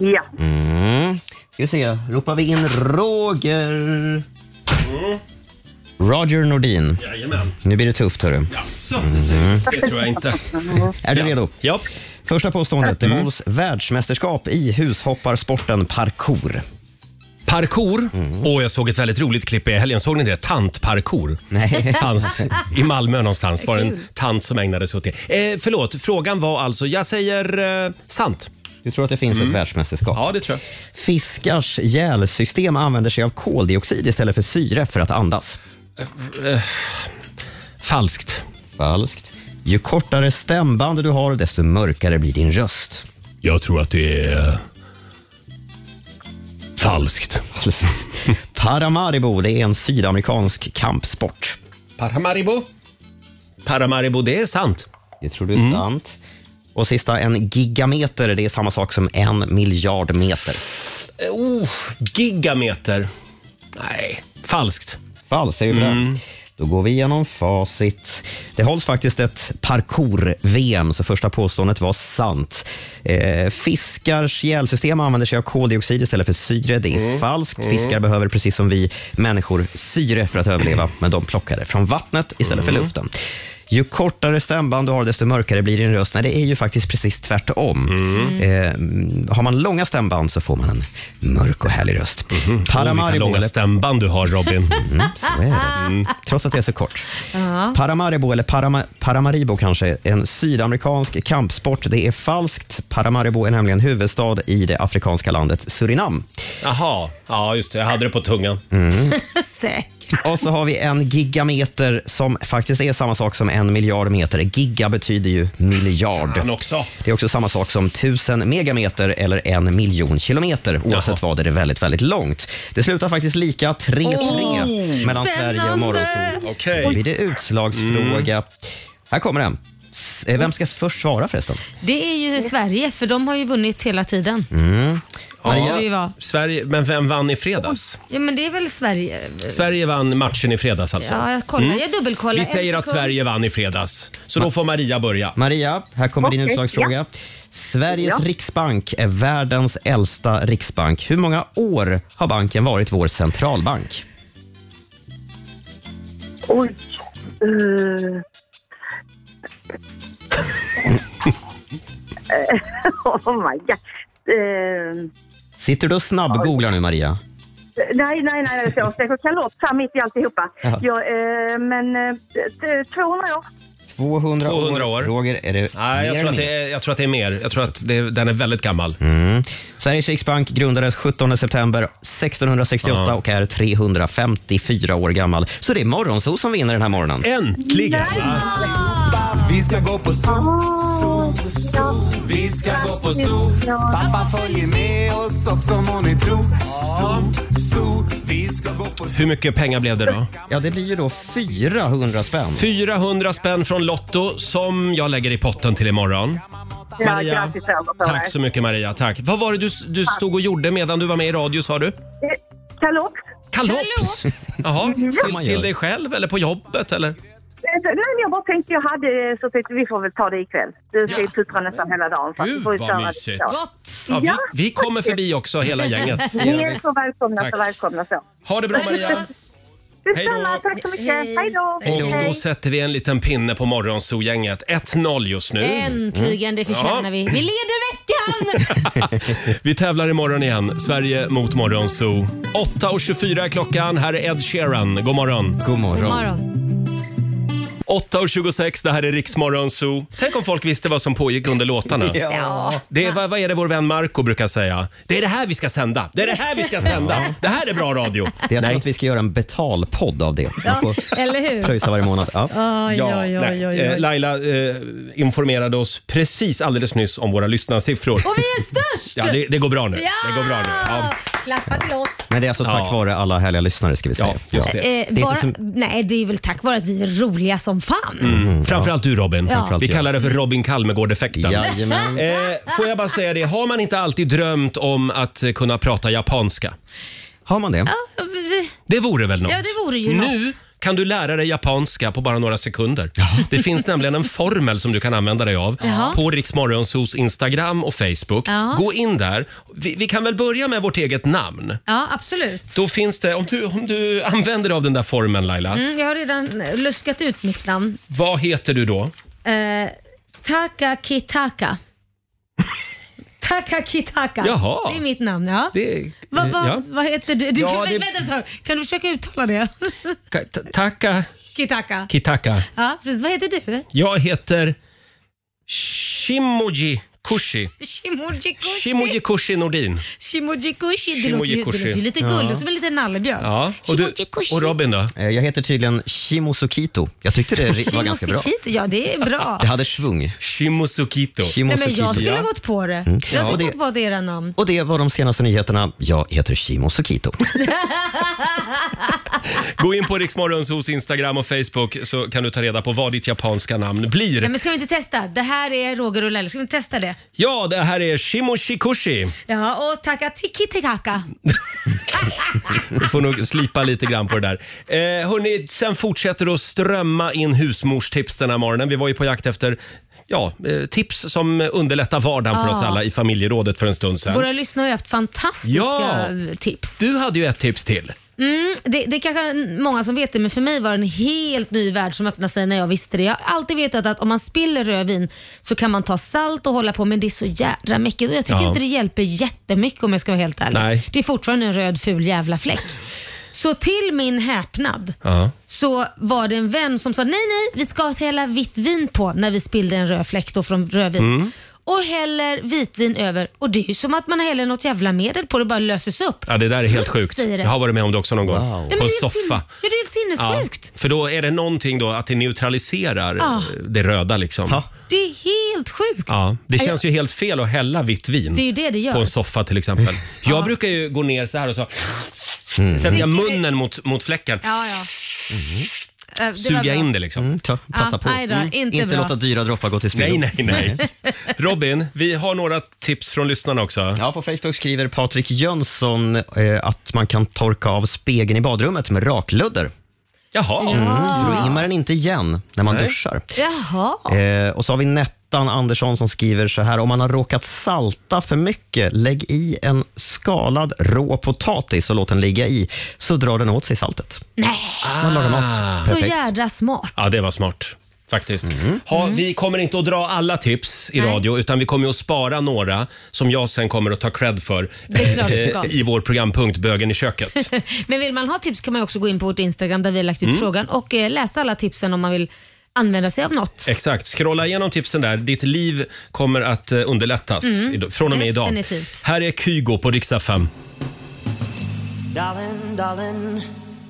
Speaker 14: Ja.
Speaker 2: Mm. Ska vi se, ropar vi in Roger? Roger Nordin.
Speaker 1: Jajamän.
Speaker 2: Nu blir det tufft, hörru.
Speaker 1: Jaså?
Speaker 2: Mm.
Speaker 1: Det tror jag inte.
Speaker 2: Är du redo?
Speaker 1: Ja.
Speaker 2: Första påståendet. Det
Speaker 1: Mm.
Speaker 2: hålls världsmästerskap i hushopparsporten parkour.
Speaker 1: Parkour? Åh, jag såg ett väldigt roligt klipp i helgen. Såg ni det? Tantparkour.
Speaker 2: Nej.
Speaker 1: Fanns i Malmö någonstans. var det en tant som ägnade sig åt det. Eh, förlåt, frågan var alltså, jag säger eh, sant.
Speaker 2: Du tror att det finns ett världsmästerskap?
Speaker 1: Ja, det tror jag.
Speaker 2: Fiskars gälsystem använder sig av koldioxid istället för syre för att andas.
Speaker 1: Eh, falskt.
Speaker 2: Falskt. Ju kortare stämband du har, desto mörkare blir din röst.
Speaker 1: Jag tror att det är falskt.
Speaker 2: Paramaribo, det är en sydamerikansk kampsport.
Speaker 1: Paramaribo? Paramaribo, det är sant.
Speaker 2: Det tror du är sant. Och sista, en gigameter, det är samma sak som en miljard meter.
Speaker 1: Oh, gigameter. Nej, falskt.
Speaker 2: Falskt, säger du
Speaker 1: Mm.
Speaker 2: det? Då går vi igenom facit. Det hålls faktiskt ett parkour-VM, så första påståendet var sant. Eh, fiskars gälsystem använder sig av koldioxid istället för syre. Det är
Speaker 1: Mm.
Speaker 2: falskt.
Speaker 1: Mm.
Speaker 2: Fiskar behöver precis som vi människor syre för att överleva, men de plockar det från vattnet istället för
Speaker 1: Mm.
Speaker 2: luften. Ju kortare stämband du har, desto mörkare blir din röst. Nej, det är ju faktiskt precis tvärtom.
Speaker 1: Mm.
Speaker 2: Eh, har man långa stämband så får man en mörk och härlig röst.
Speaker 1: Oh, vilka
Speaker 2: Paramaribo,
Speaker 1: långa
Speaker 2: eller-
Speaker 1: stämband du har Robin.
Speaker 2: Mm, så är det. Trots att det är så kort.
Speaker 3: Ja.
Speaker 2: Paramaribo, eller Parama, Paramaribo kanske, en sydamerikansk kampsport. Det är falskt. Paramaribo är nämligen huvudstad i det afrikanska landet Surinam.
Speaker 1: Jaha, ja just det. Jag hade det på tungan.
Speaker 2: Mm.
Speaker 3: Säkert.
Speaker 2: Och så har vi en gigameter som faktiskt är samma sak som en miljard meter. Giga betyder ju miljard.
Speaker 1: Fan också.
Speaker 2: Det är också samma sak som tusen megameter eller en miljon kilometer. Oavsett vad är det väldigt, väldigt långt. Det slutar faktiskt lika 3-3
Speaker 1: Oh,
Speaker 2: mellan. Sverige och Morgonzoo.
Speaker 1: Okej.
Speaker 2: Då blir det utslagsfråga. Här kommer den. S- eh, Vem ska först svara förresten?
Speaker 3: Det är ju Sverige, för de har ju vunnit hela tiden.
Speaker 2: Mm.
Speaker 3: Måste det ju vara.
Speaker 1: Sverige, men vem vann i fredags?
Speaker 3: Ja, men det är väl Sverige.
Speaker 1: Sverige vann matchen i fredags alltså.
Speaker 3: Ja, jag kollar. Jag dubbelkollar.
Speaker 1: Vi säger att. Sverige vann i fredags. Så då får Maria börja.
Speaker 2: Maria, här kommer din
Speaker 1: Okej,
Speaker 2: utslagsfråga. Sveriges
Speaker 1: Ja.
Speaker 2: riksbank är världens äldsta riksbank. Hur många år har banken varit vår centralbank?
Speaker 14: Oj. Uh. oh my god. Eh,
Speaker 2: Sitter du och snabbgooglar nu, Maria?
Speaker 14: nej, nej, nej. Jag försöker kalops här mitt i alltihopa.
Speaker 2: Jaha.
Speaker 14: Jag, eh, men eh, t- 200 år.
Speaker 2: 200,
Speaker 1: 200 år.
Speaker 2: Roger, är det
Speaker 1: Nej, jag
Speaker 2: mer
Speaker 1: tror, att det är, jag tror att det är mer. Jag tror att det, den är väldigt gammal.
Speaker 2: Mm. Sveriges riksbank grundades 17 september 1668
Speaker 1: Ja.
Speaker 2: och är 354 år gammal. Så det är Morgonzoo som vinner den här morgonen.
Speaker 1: Äntligen!
Speaker 15: Vi ska gå på zoo, zoo, zoo. Vi ska gå på zoo. Pappa följer med oss också må ni tro. Zoo, zoo. Vi ska gå på
Speaker 1: Hur mycket pengar blev det då?
Speaker 2: Ja, det blir ju då 400 spänn.
Speaker 1: 400 spänn från Lotto som jag lägger i potten till imorgon.
Speaker 14: Ja,
Speaker 1: Maria,
Speaker 14: grattis över på
Speaker 1: Tack så mycket Maria. Tack. Vad var det du, du stod och gjorde medan du var med i radio sa du?
Speaker 14: Eh, Kalops.
Speaker 1: Kalops? Jaha, till, till dig själv eller på jobbet eller?
Speaker 14: Eh, Nej, men jag bara tänkte jag hade så tänkte vi får väl ta det ikväll. Du ska ju puttra nästan hela dagen. så att
Speaker 1: Gud,
Speaker 14: vi får ju
Speaker 1: vad mysigt. Ja, vi, vi kommer förbi också hela gänget.
Speaker 14: Ni är så välkomna,
Speaker 1: Tack.
Speaker 14: så välkomna så.
Speaker 1: Ha det bra Maria.
Speaker 14: Detsamma, tack så mycket. Hej då.
Speaker 1: Och då sätter vi en liten pinne på morgonzoo-gänget. 1-0 just nu.
Speaker 3: Äntligen, det förtjänar
Speaker 1: Ja.
Speaker 3: vi. Vi leder veckan! veckan!
Speaker 1: Vi tävlar imorgon igen. Sverige mot Morgonzoo. 8.24 är klockan. Här är Ed Sheeran. God morgon.
Speaker 2: God morgon.
Speaker 3: God morgon.
Speaker 1: 8.26, det här är Riksmorgon Zoo. Tänk om folk visste vad som pågick under låtarna.
Speaker 3: Ja.
Speaker 1: Det är, vad, vad är det vår vän Marco brukar säga? Det är det här vi ska sända. Det är det här vi ska sända. Det här är bra radio.
Speaker 2: Det jag tror att vi ska göra en betalpodd av det. Man
Speaker 3: Ja,
Speaker 2: får
Speaker 3: eller hur?
Speaker 2: pröjsa varje månad. Ja.
Speaker 3: Oj, oj, oj,
Speaker 1: nej.
Speaker 3: oj,
Speaker 1: Eh,
Speaker 3: oj.
Speaker 1: Laila eh, informerade oss precis alldeles nyss om våra lyssnarsiffror.
Speaker 3: Och vi är störst!
Speaker 1: Ja, det, det går bra nu.
Speaker 3: Ja!
Speaker 1: Det går bra nu. Ja.
Speaker 3: Klappa till oss.
Speaker 2: Men det är alltså tack
Speaker 1: Ja.
Speaker 2: vare alla härliga lyssnare ska vi säga.
Speaker 1: Ja, just det.
Speaker 3: Eh, bara,
Speaker 2: som-
Speaker 3: Nej, det är väl tack vare att vi är roliga som fan.
Speaker 1: Mm. Framförallt du Robin.
Speaker 3: Ja. Framförallt
Speaker 1: Vi
Speaker 2: jag.
Speaker 1: kallar det för Robin Kalmegård-effekten.
Speaker 2: Jajamän.
Speaker 1: Eh, får jag bara säga det, har man inte alltid drömt om att eh, kunna prata japanska?
Speaker 2: Har man det?
Speaker 3: Ja, vi-
Speaker 1: Det vore väl något?
Speaker 3: Ja, det vore ju
Speaker 1: Nu
Speaker 3: något.
Speaker 1: Kan du lära dig japanska på bara några sekunder. Det finns nämligen en formel som du kan använda dig av
Speaker 3: Jaha.
Speaker 1: på Riksmorgonsos Instagram och Facebook.
Speaker 3: Ja.
Speaker 1: Gå in där. Vi, vi kan väl börja med vårt eget namn.
Speaker 3: Ja, absolut.
Speaker 1: Då finns det, om du, om du använder dig av den där formeln Laila,
Speaker 3: Mm, jag har redan luskat ut mitt namn.
Speaker 1: vad heter du då?
Speaker 3: Eh, Taka Kitaka. Taka Kitaka.
Speaker 1: Jaha.
Speaker 3: Det är mitt namn, ja.
Speaker 1: Det,
Speaker 3: Vad va,
Speaker 1: ja.
Speaker 3: vad heter du? du
Speaker 1: Ja, det-
Speaker 3: Vänta ett tag. Kan du försöka uttala det?
Speaker 1: Ka- ta- Taka
Speaker 3: Kitaka.
Speaker 1: Kitaka.
Speaker 3: Ja, precis. Vad heter du?
Speaker 1: Jag heter Shimoji Kushi.
Speaker 3: Shimojikushi.
Speaker 1: Shimoji Nordin.
Speaker 3: Shimojikushi. Det låter ju, det
Speaker 1: Shimojikushi.
Speaker 3: låter ju lite gulligt, som en liten nallebjörn.
Speaker 1: Ja. Och, du, och Robin då?
Speaker 2: Eh, Jag heter tydligen Shimosukito. Jag tyckte det ri- var ganska bra.
Speaker 3: Shimosukito, Ja, det är bra.
Speaker 2: Det hade svung.
Speaker 1: Shimosukito.
Speaker 3: Nej, men jag
Speaker 2: Shimosukito.
Speaker 3: skulle ha
Speaker 1: Ja.
Speaker 3: gått på det.
Speaker 2: Mm.
Speaker 3: Jag
Speaker 2: Ja,
Speaker 3: skulle
Speaker 2: och
Speaker 3: ha
Speaker 2: det-
Speaker 3: gått på era namn.
Speaker 2: Och det var de senaste nyheterna. Jag heter Shimosukito.
Speaker 1: Gå in på Riksmorgonsos Instagram och Facebook så kan du ta reda på vad ditt japanska namn blir.
Speaker 3: Nej, men ska vi inte testa? Det här är Roger och Laila. Ska vi inte testa det?
Speaker 1: Ja, det här är Shimoshikushi.
Speaker 3: Ja, och tacka tiki tikaka.
Speaker 1: Du får nog slipa lite grann på det där. Eh, hörni, sen fortsätter det att strömma in husmorstips den här morgonen. Vi var ju på jakt efter ja, eh, tips som underlättar vardagen för
Speaker 3: Ja.
Speaker 1: oss alla i familjerådet för en stund sedan.
Speaker 3: Våra lyssnare har ju haft fantastiska
Speaker 1: Ja.
Speaker 3: tips.
Speaker 1: Du hade ju ett tips till.
Speaker 3: Mm, det, det är kanske många som vet det, men för mig var det en helt ny värld som öppnade sig när jag visste det. Jag har alltid vetat att om man spiller rödvin så kan man ta salt och hålla på, men det är så jädra mycket. Jag tycker
Speaker 1: Ja.
Speaker 3: inte det hjälper jättemycket om jag ska vara helt ärlig.
Speaker 1: Nej.
Speaker 3: Det är fortfarande en röd ful jävla fläck. Så till min häpnad
Speaker 1: Ja.
Speaker 3: så var det en vän som sa nej, nej, vi ska hälla vitt vin på när vi spillde en röd fläck då från rödvin.
Speaker 1: Mm.
Speaker 3: Och häller vitvin över och det är ju som att man häller något jävla medel på det och bara löses upp.
Speaker 1: Ja, det där är helt sjukt.
Speaker 3: Säger det.
Speaker 1: Jag har varit med om det också någon gång.
Speaker 3: Nej, men
Speaker 1: På en
Speaker 3: det är helt
Speaker 1: soffa.
Speaker 3: sin- Ja, det är helt sinnessjukt.
Speaker 1: för då är det någonting då att det neutraliserar
Speaker 3: Ah.
Speaker 1: eh, det röda liksom.
Speaker 3: Det är helt sjukt.
Speaker 1: Ja, det
Speaker 3: Ja,
Speaker 1: känns ju helt fel att hälla vitt vin
Speaker 3: Det är ju det det gör.
Speaker 1: på en soffa till exempel. Jag brukar ju gå ner så här och så sätter jag munnen mot, mot fläcken.
Speaker 3: Ja, ja. Eh, det var
Speaker 1: Suga
Speaker 3: bra.
Speaker 1: in det liksom.
Speaker 2: Mm, ta, passa
Speaker 3: Ja,
Speaker 2: på.
Speaker 3: nej då, inte
Speaker 2: Inte
Speaker 3: bra.
Speaker 2: låta dyra droppar gå till spillo.
Speaker 1: Nej, nej, nej. Robin, vi har några tips från lyssnarna också.
Speaker 2: Ja, på Facebook skriver Patrik Jönsson eh, att man kan torka av spegeln i badrummet med rakludder.
Speaker 1: Jaha.
Speaker 2: Mm, för då immar den inte igen när man
Speaker 1: Nej.
Speaker 2: duschar.
Speaker 3: Jaha.
Speaker 2: Eh, och så har vi Nettan Andersson som skriver så här. Om man har råkat salta för mycket, lägg i en skalad rå potatis och låt den ligga i, så drar den åt sig saltet.
Speaker 3: Nej.
Speaker 2: Man lagar mat.
Speaker 3: Så
Speaker 2: Perfekt.
Speaker 3: jädra smart.
Speaker 1: Ja, det var smart. Faktiskt. Ha, Vi kommer inte att dra alla tips i
Speaker 3: Nej.
Speaker 1: radio utan vi kommer att spara några som jag sen kommer att ta cred för
Speaker 3: Det är klart du ska.
Speaker 1: eh, i vår programpunkt Bögen i köket.
Speaker 3: Men vill man ha tips kan man ju också gå in på vårt Instagram där vi har lagt ut
Speaker 1: Mm.
Speaker 3: frågan och eh, läsa alla tipsen om man vill använda sig av något.
Speaker 1: Exakt. Scrolla igenom tipsen där. Ditt liv kommer att eh, underlättas
Speaker 3: Mm.
Speaker 1: från och med idag.
Speaker 3: Definitivt.
Speaker 1: Här är Kygo på riksdag 5.
Speaker 15: Darling, darling.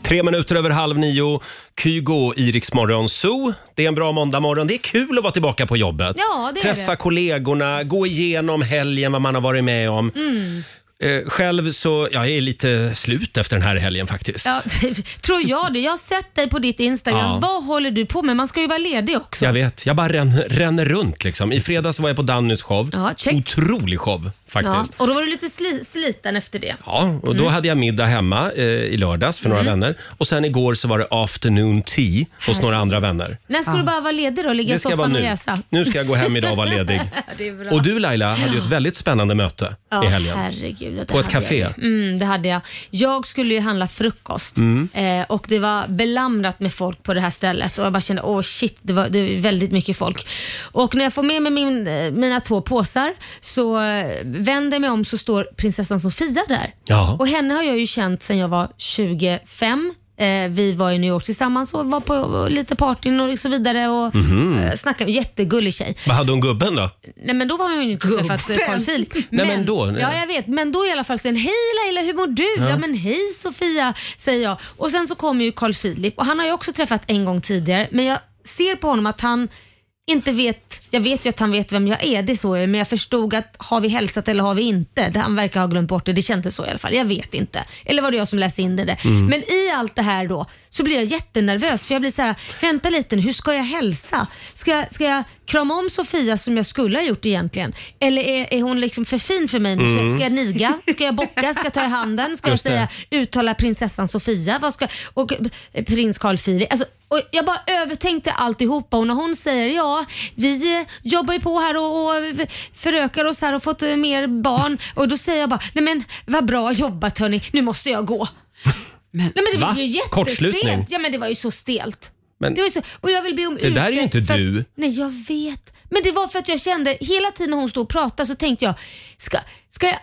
Speaker 1: Tre minuter över halv nio. Kygo i Rix Morgon Zoo. Det är en bra måndagmorgon. Det är kul att vara tillbaka på jobbet.
Speaker 3: Ja, det är
Speaker 1: Träffa
Speaker 3: det.
Speaker 1: kollegorna, gå igenom helgen, vad man har varit med om.
Speaker 3: Mm.
Speaker 1: Eh, själv så, jag är lite slut efter den här helgen faktiskt.
Speaker 3: Ja, tror jag det. Jag har sett dig på ditt Instagram.
Speaker 1: Ja.
Speaker 3: Vad håller du på med? Man ska ju vara ledig också.
Speaker 1: Jag vet, jag bara ränner, ränner runt liksom. I fredags var jag på Dannys show.
Speaker 3: Ja, check.
Speaker 1: Otrolig show
Speaker 3: Ja,
Speaker 1: faktiskt.
Speaker 3: och då var du lite sli sliten efter det.
Speaker 1: Ja, och då
Speaker 3: Mm.
Speaker 1: hade jag middag hemma eh, i lördags för några
Speaker 3: Mm.
Speaker 1: vänner. Och sen igår så var det afternoon tea hos några andra vänner.
Speaker 3: När ska du bara vara ledig då? Ligga i soffan och
Speaker 1: nu.
Speaker 3: läsa?
Speaker 1: Nu ska jag gå hem idag och vara ledig.
Speaker 3: det är bra.
Speaker 1: Och du Laila hade ju ett väldigt spännande möte.
Speaker 3: Ja,
Speaker 1: i helgen?
Speaker 3: herregud.
Speaker 1: På ett café?
Speaker 3: Jag. Mm, det hade jag. Jag skulle ju handla frukost
Speaker 1: Mm.
Speaker 3: eh, och det var belamrat med folk på det här stället och jag bara kände, åh shit, det var, det var väldigt mycket folk. Och när jag får med mig min, eh, mina två påsar så eh, vänder jag mig om så står prinsessan Sofia där.
Speaker 1: Ja.
Speaker 3: Och henne har jag ju känt sedan jag var 25. Eh, vi var i New York tillsammans och var på lite partyn och så vidare och
Speaker 1: Mhm.
Speaker 3: eh, snackade. Jättegullig tjej.
Speaker 1: Vad hade hon gubben då?
Speaker 3: Nej men då var hon ju inte träffat eh, Carl Philip.
Speaker 1: Nej, men då, nej.
Speaker 3: Ja jag vet, men då i alla fall sen hej Laila hur mår du?
Speaker 1: Ja.
Speaker 3: Ja. men hej Sofia säger jag. Och sen så kommer ju Carl Philip och han har jag också träffat en gång tidigare men jag ser på honom att han inte vet, jag vet ju att han vet vem jag är, det är så jag men jag förstod att har vi hälsat eller har vi inte? Det- Han verkar ha glömt bort det, det kändes så i alla fall. Jag vet inte. Eller var det jag som läste in det där?
Speaker 16: Mm.
Speaker 3: Men i allt det här då så blir jag jättenervös för jag blir så här, vänta lite hur ska jag hälsa? Ska, jag- ska jag krama om Sofia som jag skulle ha gjort egentligen? Eller är, är hon liksom för fin för mig nu?
Speaker 16: Mm.
Speaker 3: Ska, jag niga? Ska jag bocka? Ska jag ta i handen? Ska jag säga uttala prinsessan Sofia? Vad ska, och eh, prins Carl Philip? Alltså, och jag bara övertänkte alltihopa och när hon säger ja, vi eh, jobbar ju på här och, och förökar oss här och fått eh, mer barn och då säger jag bara, nej men vad bra jobbat hörni, nu måste jag gå. nej men det
Speaker 1: Va?
Speaker 3: var ju jättestelt. Ja men det var ju så stelt.
Speaker 1: Men-
Speaker 3: det var så, och jag vill be om
Speaker 1: Det där är ju
Speaker 3: ursäkt
Speaker 1: inte du.
Speaker 3: Att, nej jag vet. Men det var för att jag kände, hela tiden när hon stod och pratade så tänkte jag, ska, ska jag,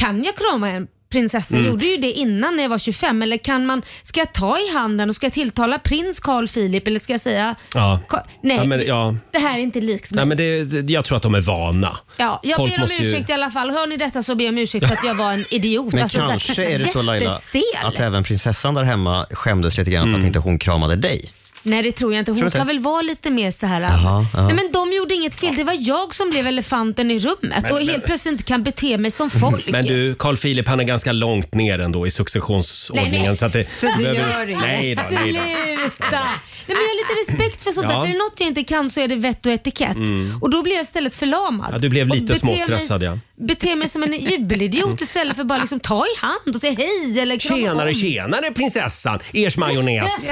Speaker 3: kan jag krama en prinsessa? Jag
Speaker 1: Mm.
Speaker 3: gjorde ju det innan när jag var 25. Eller kan man, ska jag ta i handen och ska jag tilltala prins Carl Philip eller ska jag säga
Speaker 1: Ja.
Speaker 3: Ka- Nej,
Speaker 1: ja, men,
Speaker 3: det-
Speaker 1: ja.
Speaker 3: det här är inte likt mig.
Speaker 1: Nej, men det, det- jag tror att de är vana.
Speaker 3: Ja, jag
Speaker 1: Folk
Speaker 3: ber om
Speaker 1: måste ju-
Speaker 3: ursäkt i alla fall. Hör ni detta så ber jag om ursäkt för att jag var en idiot.
Speaker 2: Men
Speaker 3: Alltså, så här,
Speaker 2: kanske är det så Laila, att även prinsessan där hemma skämdes lite grann
Speaker 1: Mm.
Speaker 2: för att inte hon kramade dig.
Speaker 3: Nej det tror jag inte.
Speaker 2: Tror
Speaker 3: Hon
Speaker 2: du inte?
Speaker 3: kan väl vara lite mer så här.
Speaker 2: Jaha, ja.
Speaker 3: Nej men de gjorde inget fel. Det var jag som blev elefanten i rummet
Speaker 1: Men-
Speaker 3: och
Speaker 1: men-
Speaker 3: helt plötsligt inte kan bete mig som folk.
Speaker 1: Men du, Carl Philip han är ganska långt ner ändå i successionsordningen.
Speaker 3: Nej, men-
Speaker 1: så att det,
Speaker 3: Så
Speaker 1: behöver-
Speaker 3: gör inget.
Speaker 1: Nej då, nej då.
Speaker 3: Sluta! Nej, men jag har lite respekt för sånt
Speaker 1: Ja.
Speaker 3: där. För är det något jag inte kan så är det vett och etikett.
Speaker 1: Mm.
Speaker 3: Och då blir jag istället förlamad.
Speaker 1: Ja, du blev
Speaker 3: Och
Speaker 1: lite
Speaker 3: beter
Speaker 1: småstressad,
Speaker 3: mig,
Speaker 1: ja.
Speaker 3: Beter mig som en jubelidiot istället för bara liksom ta i hand och säga hej eller krama
Speaker 1: Tjenare,
Speaker 3: om.
Speaker 1: tjenare prinsessan! Ers majonnäs.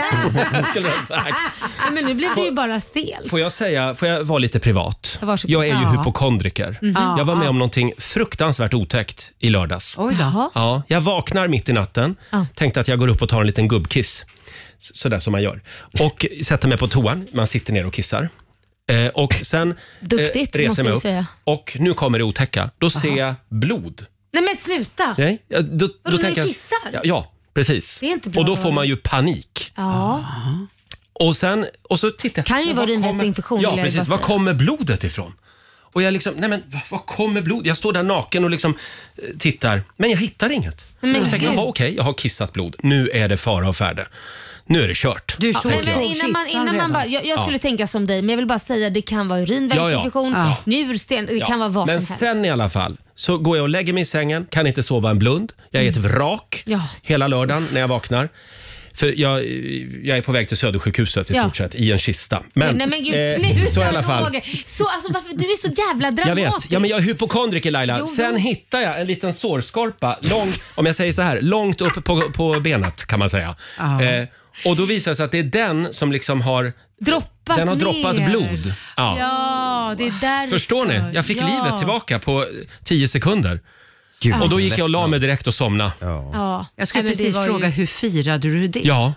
Speaker 1: Skulle jag.
Speaker 3: Nej, men nu blev det ju bara stelt.
Speaker 1: Får jag säga, får jag vara lite privat?
Speaker 3: Varsågod.
Speaker 1: Jag är ju
Speaker 3: Ja.
Speaker 1: hypokondriker.
Speaker 3: Mhm.
Speaker 1: Jag var med
Speaker 3: Ja.
Speaker 1: om någonting fruktansvärt otäckt i lördags.
Speaker 6: Oj då.
Speaker 1: Ja, jag vaknar mitt i natten,
Speaker 3: Ja.
Speaker 1: tänkte att jag går upp och tar en liten gubbkiss. S- Sådär som man gör. Och sätter mig på toan, man sitter ner och kissar. Eh, och sen
Speaker 3: Duktigt,
Speaker 1: eh, reser
Speaker 3: måste
Speaker 1: upp
Speaker 3: säga.
Speaker 1: och nu kommer det otäcka. Då ser jag blod.
Speaker 3: Nej men sluta!
Speaker 1: Nej, ja, då, då
Speaker 3: när
Speaker 1: tänker
Speaker 3: du
Speaker 1: jag,
Speaker 3: kissar?
Speaker 1: ja, ja, precis.
Speaker 3: Det är inte bra
Speaker 1: och då får man ju panik.
Speaker 3: Ja.
Speaker 1: Och sen och så tittar jag.
Speaker 3: Kan ju
Speaker 1: men
Speaker 3: vara
Speaker 1: var kommer-
Speaker 3: urinvägsinfektion,
Speaker 1: Ja, precis.
Speaker 3: bara
Speaker 1: Var
Speaker 3: säga.
Speaker 1: kommer blodet ifrån? Och jag liksom, nej men var, var kommer blod? Jag står där naken och liksom eh, tittar, men jag hittar inget.
Speaker 3: Men
Speaker 1: Men jag tänker,
Speaker 3: gud.
Speaker 1: jaha okej, jag har kissat blod. Nu är det fara och färde. Nu är det kört.
Speaker 3: Du
Speaker 1: tänker
Speaker 3: men, men
Speaker 1: jag.
Speaker 3: innan man, innan man bara, jag, jag skulle
Speaker 1: Ja.
Speaker 3: tänka som dig, men jag vill bara säga det kan vara urinvägsinfektion,
Speaker 1: Ja, ja.
Speaker 3: njursten, det
Speaker 1: Ja,
Speaker 3: kan vara vad
Speaker 1: Men
Speaker 3: som helst.
Speaker 1: sen i alla fall så går jag och lägger mig i sängen, kan inte sova en blund. Jag är ett vrak
Speaker 3: Ja.
Speaker 1: hela lördagen när jag vaknar. För jag, jag är på väg till Södersjukhuset i
Speaker 3: Ja.
Speaker 1: stort sett i en kista. Men,
Speaker 3: Nej men gud,
Speaker 1: eh, så i alla fall.
Speaker 3: Roger. Så, alltså, varför, du är så jävla
Speaker 1: Jag
Speaker 3: dramatisk.
Speaker 1: vet. Ja, men jag är hypokondriker Laila.
Speaker 3: Jo,
Speaker 1: Sen
Speaker 3: jo.
Speaker 1: hittar jag en liten sårskorpa, lång, om jag säger så här, långt upp på, på benet kan man säga.
Speaker 3: Ja.
Speaker 1: Eh, och då visar det sig att det är den som liksom har
Speaker 3: Droppat
Speaker 1: Den har droppat
Speaker 3: ner.
Speaker 1: blod. Ja.
Speaker 3: Ja, det är där
Speaker 1: Förstår ni? Jag fick livet tillbaka på 10 sekunder.
Speaker 3: Gud,
Speaker 1: och då gick jag och la mig direkt och somnade.
Speaker 3: Ja.
Speaker 6: Jag skulle
Speaker 3: Nej, men det
Speaker 6: precis
Speaker 3: var ju-
Speaker 6: fråga, hur firade du det?
Speaker 1: Ja,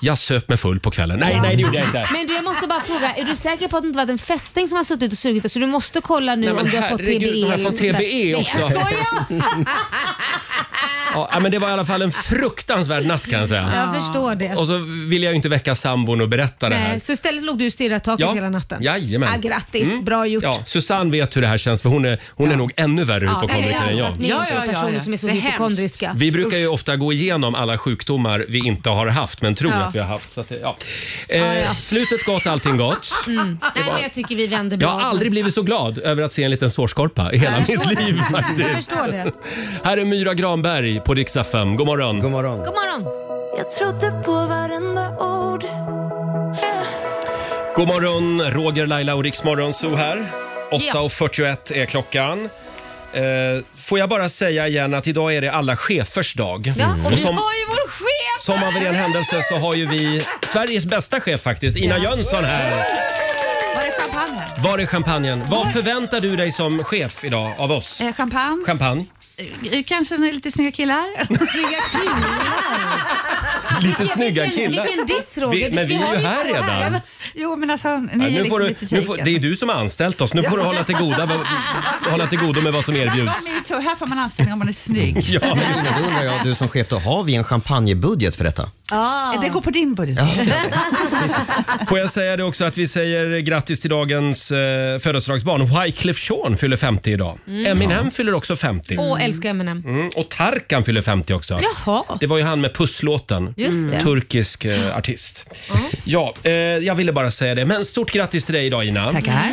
Speaker 1: jag söp mig full på kvällen. Nej, nej det gjorde jag inte.
Speaker 3: Men du, jag måste bara fråga, är du säker på att det inte varit en fästing som har suttit och sugit dig? Så du måste kolla nu
Speaker 1: Nej, men
Speaker 3: om du har fått
Speaker 1: herregud,
Speaker 3: TBE.
Speaker 1: har jag
Speaker 3: eller
Speaker 1: fått
Speaker 3: sånt där.
Speaker 1: TBE också?
Speaker 3: Nej, jag skojar!
Speaker 1: Ja, men det var i alla fall en fruktansvärd natt kan jag säga.
Speaker 3: Jag förstår det.
Speaker 1: Och så ville jag ju inte väcka sambon och berätta det här.
Speaker 3: Nej, så istället låg du och stirrade i taket
Speaker 1: Ja.
Speaker 3: hela natten?
Speaker 1: Jajamän.
Speaker 3: Ja, grattis,
Speaker 1: Mm.
Speaker 3: bra gjort.
Speaker 1: Ja, Susanne vet hur det här känns för hon är, hon är nog ännu värre
Speaker 3: Ja,
Speaker 1: hypokondriker än
Speaker 3: jag varit med om två personer som är så
Speaker 6: Det är hemskt.
Speaker 3: hypokondriska.
Speaker 1: Vi brukar ju ofta gå igenom alla sjukdomar vi inte har haft men tror
Speaker 3: Ja.
Speaker 1: att vi har haft. Så att det, ja. Eh,
Speaker 3: Ja, ja.
Speaker 1: Slutet gott, allting gott.
Speaker 3: Mm. Nej, men jag tycker vi vänder bra.
Speaker 1: Jag har aldrig blivit så glad över att se en liten sårskorpa i hela mitt liv
Speaker 3: Jag
Speaker 1: faktiskt.
Speaker 3: förstår det.
Speaker 1: Här är Myra Granberg på Rix FM. God morgon. God
Speaker 2: morgon.
Speaker 3: God morgon.
Speaker 7: Jag trodde på varenda ord
Speaker 1: God morgon, Roger, Laila och Riksmorgon Zoo här.
Speaker 7: Ja.
Speaker 1: 8.41 är klockan. Eh, får jag bara säga igen att idag är det alla chefers dag.
Speaker 3: Ja, och,
Speaker 1: Och
Speaker 3: vi
Speaker 1: som,
Speaker 3: har ju vår chef
Speaker 1: som av en ren händelse så har ju vi Sveriges bästa chef faktiskt, Ina
Speaker 3: Ja.
Speaker 1: Jönsson här.
Speaker 3: Var är champagne?
Speaker 1: Var är champagnen? Vad förväntar du dig som chef idag av oss?
Speaker 16: Eh, champagne.
Speaker 1: Champagne?
Speaker 16: Eh, Kanske några lite snygga killar.
Speaker 3: Snygga
Speaker 1: Lite snygga killar.
Speaker 3: Vilken diss Roger.
Speaker 1: Vi- men vi är ju här redan.
Speaker 16: Jo, men alltså, ni
Speaker 1: Ja,
Speaker 16: är
Speaker 1: nu
Speaker 16: liksom
Speaker 1: får du,
Speaker 16: lite
Speaker 1: nu får, det är du som har anställt oss. Nu får du hålla till goda, hålla till godo med vad som erbjuds.
Speaker 16: Här får man anställning om man är snygg.
Speaker 1: Ja.
Speaker 2: Men Linda, då undrar jag, du som chef, då, har vi en champagnebudget för detta?
Speaker 3: Ah.
Speaker 16: Det går på din budget.
Speaker 1: Får jag säga det också att vi säger grattis till dagens eh, födelsedagsbarn. Wyclef Jean fyller 50 idag.
Speaker 3: Mm.
Speaker 1: Eminem fyller också 50.
Speaker 3: Åh, älskar Eminem.
Speaker 1: Mm, och Tarkan fyller 50 också.
Speaker 3: Jaha.
Speaker 1: Det var ju han med pusslåten.
Speaker 3: Just det.
Speaker 1: Turkisk eh, artist. Ja, eh, jag ville bara säga det. Men stort grattis till dig idag Ina.
Speaker 16: Tackar.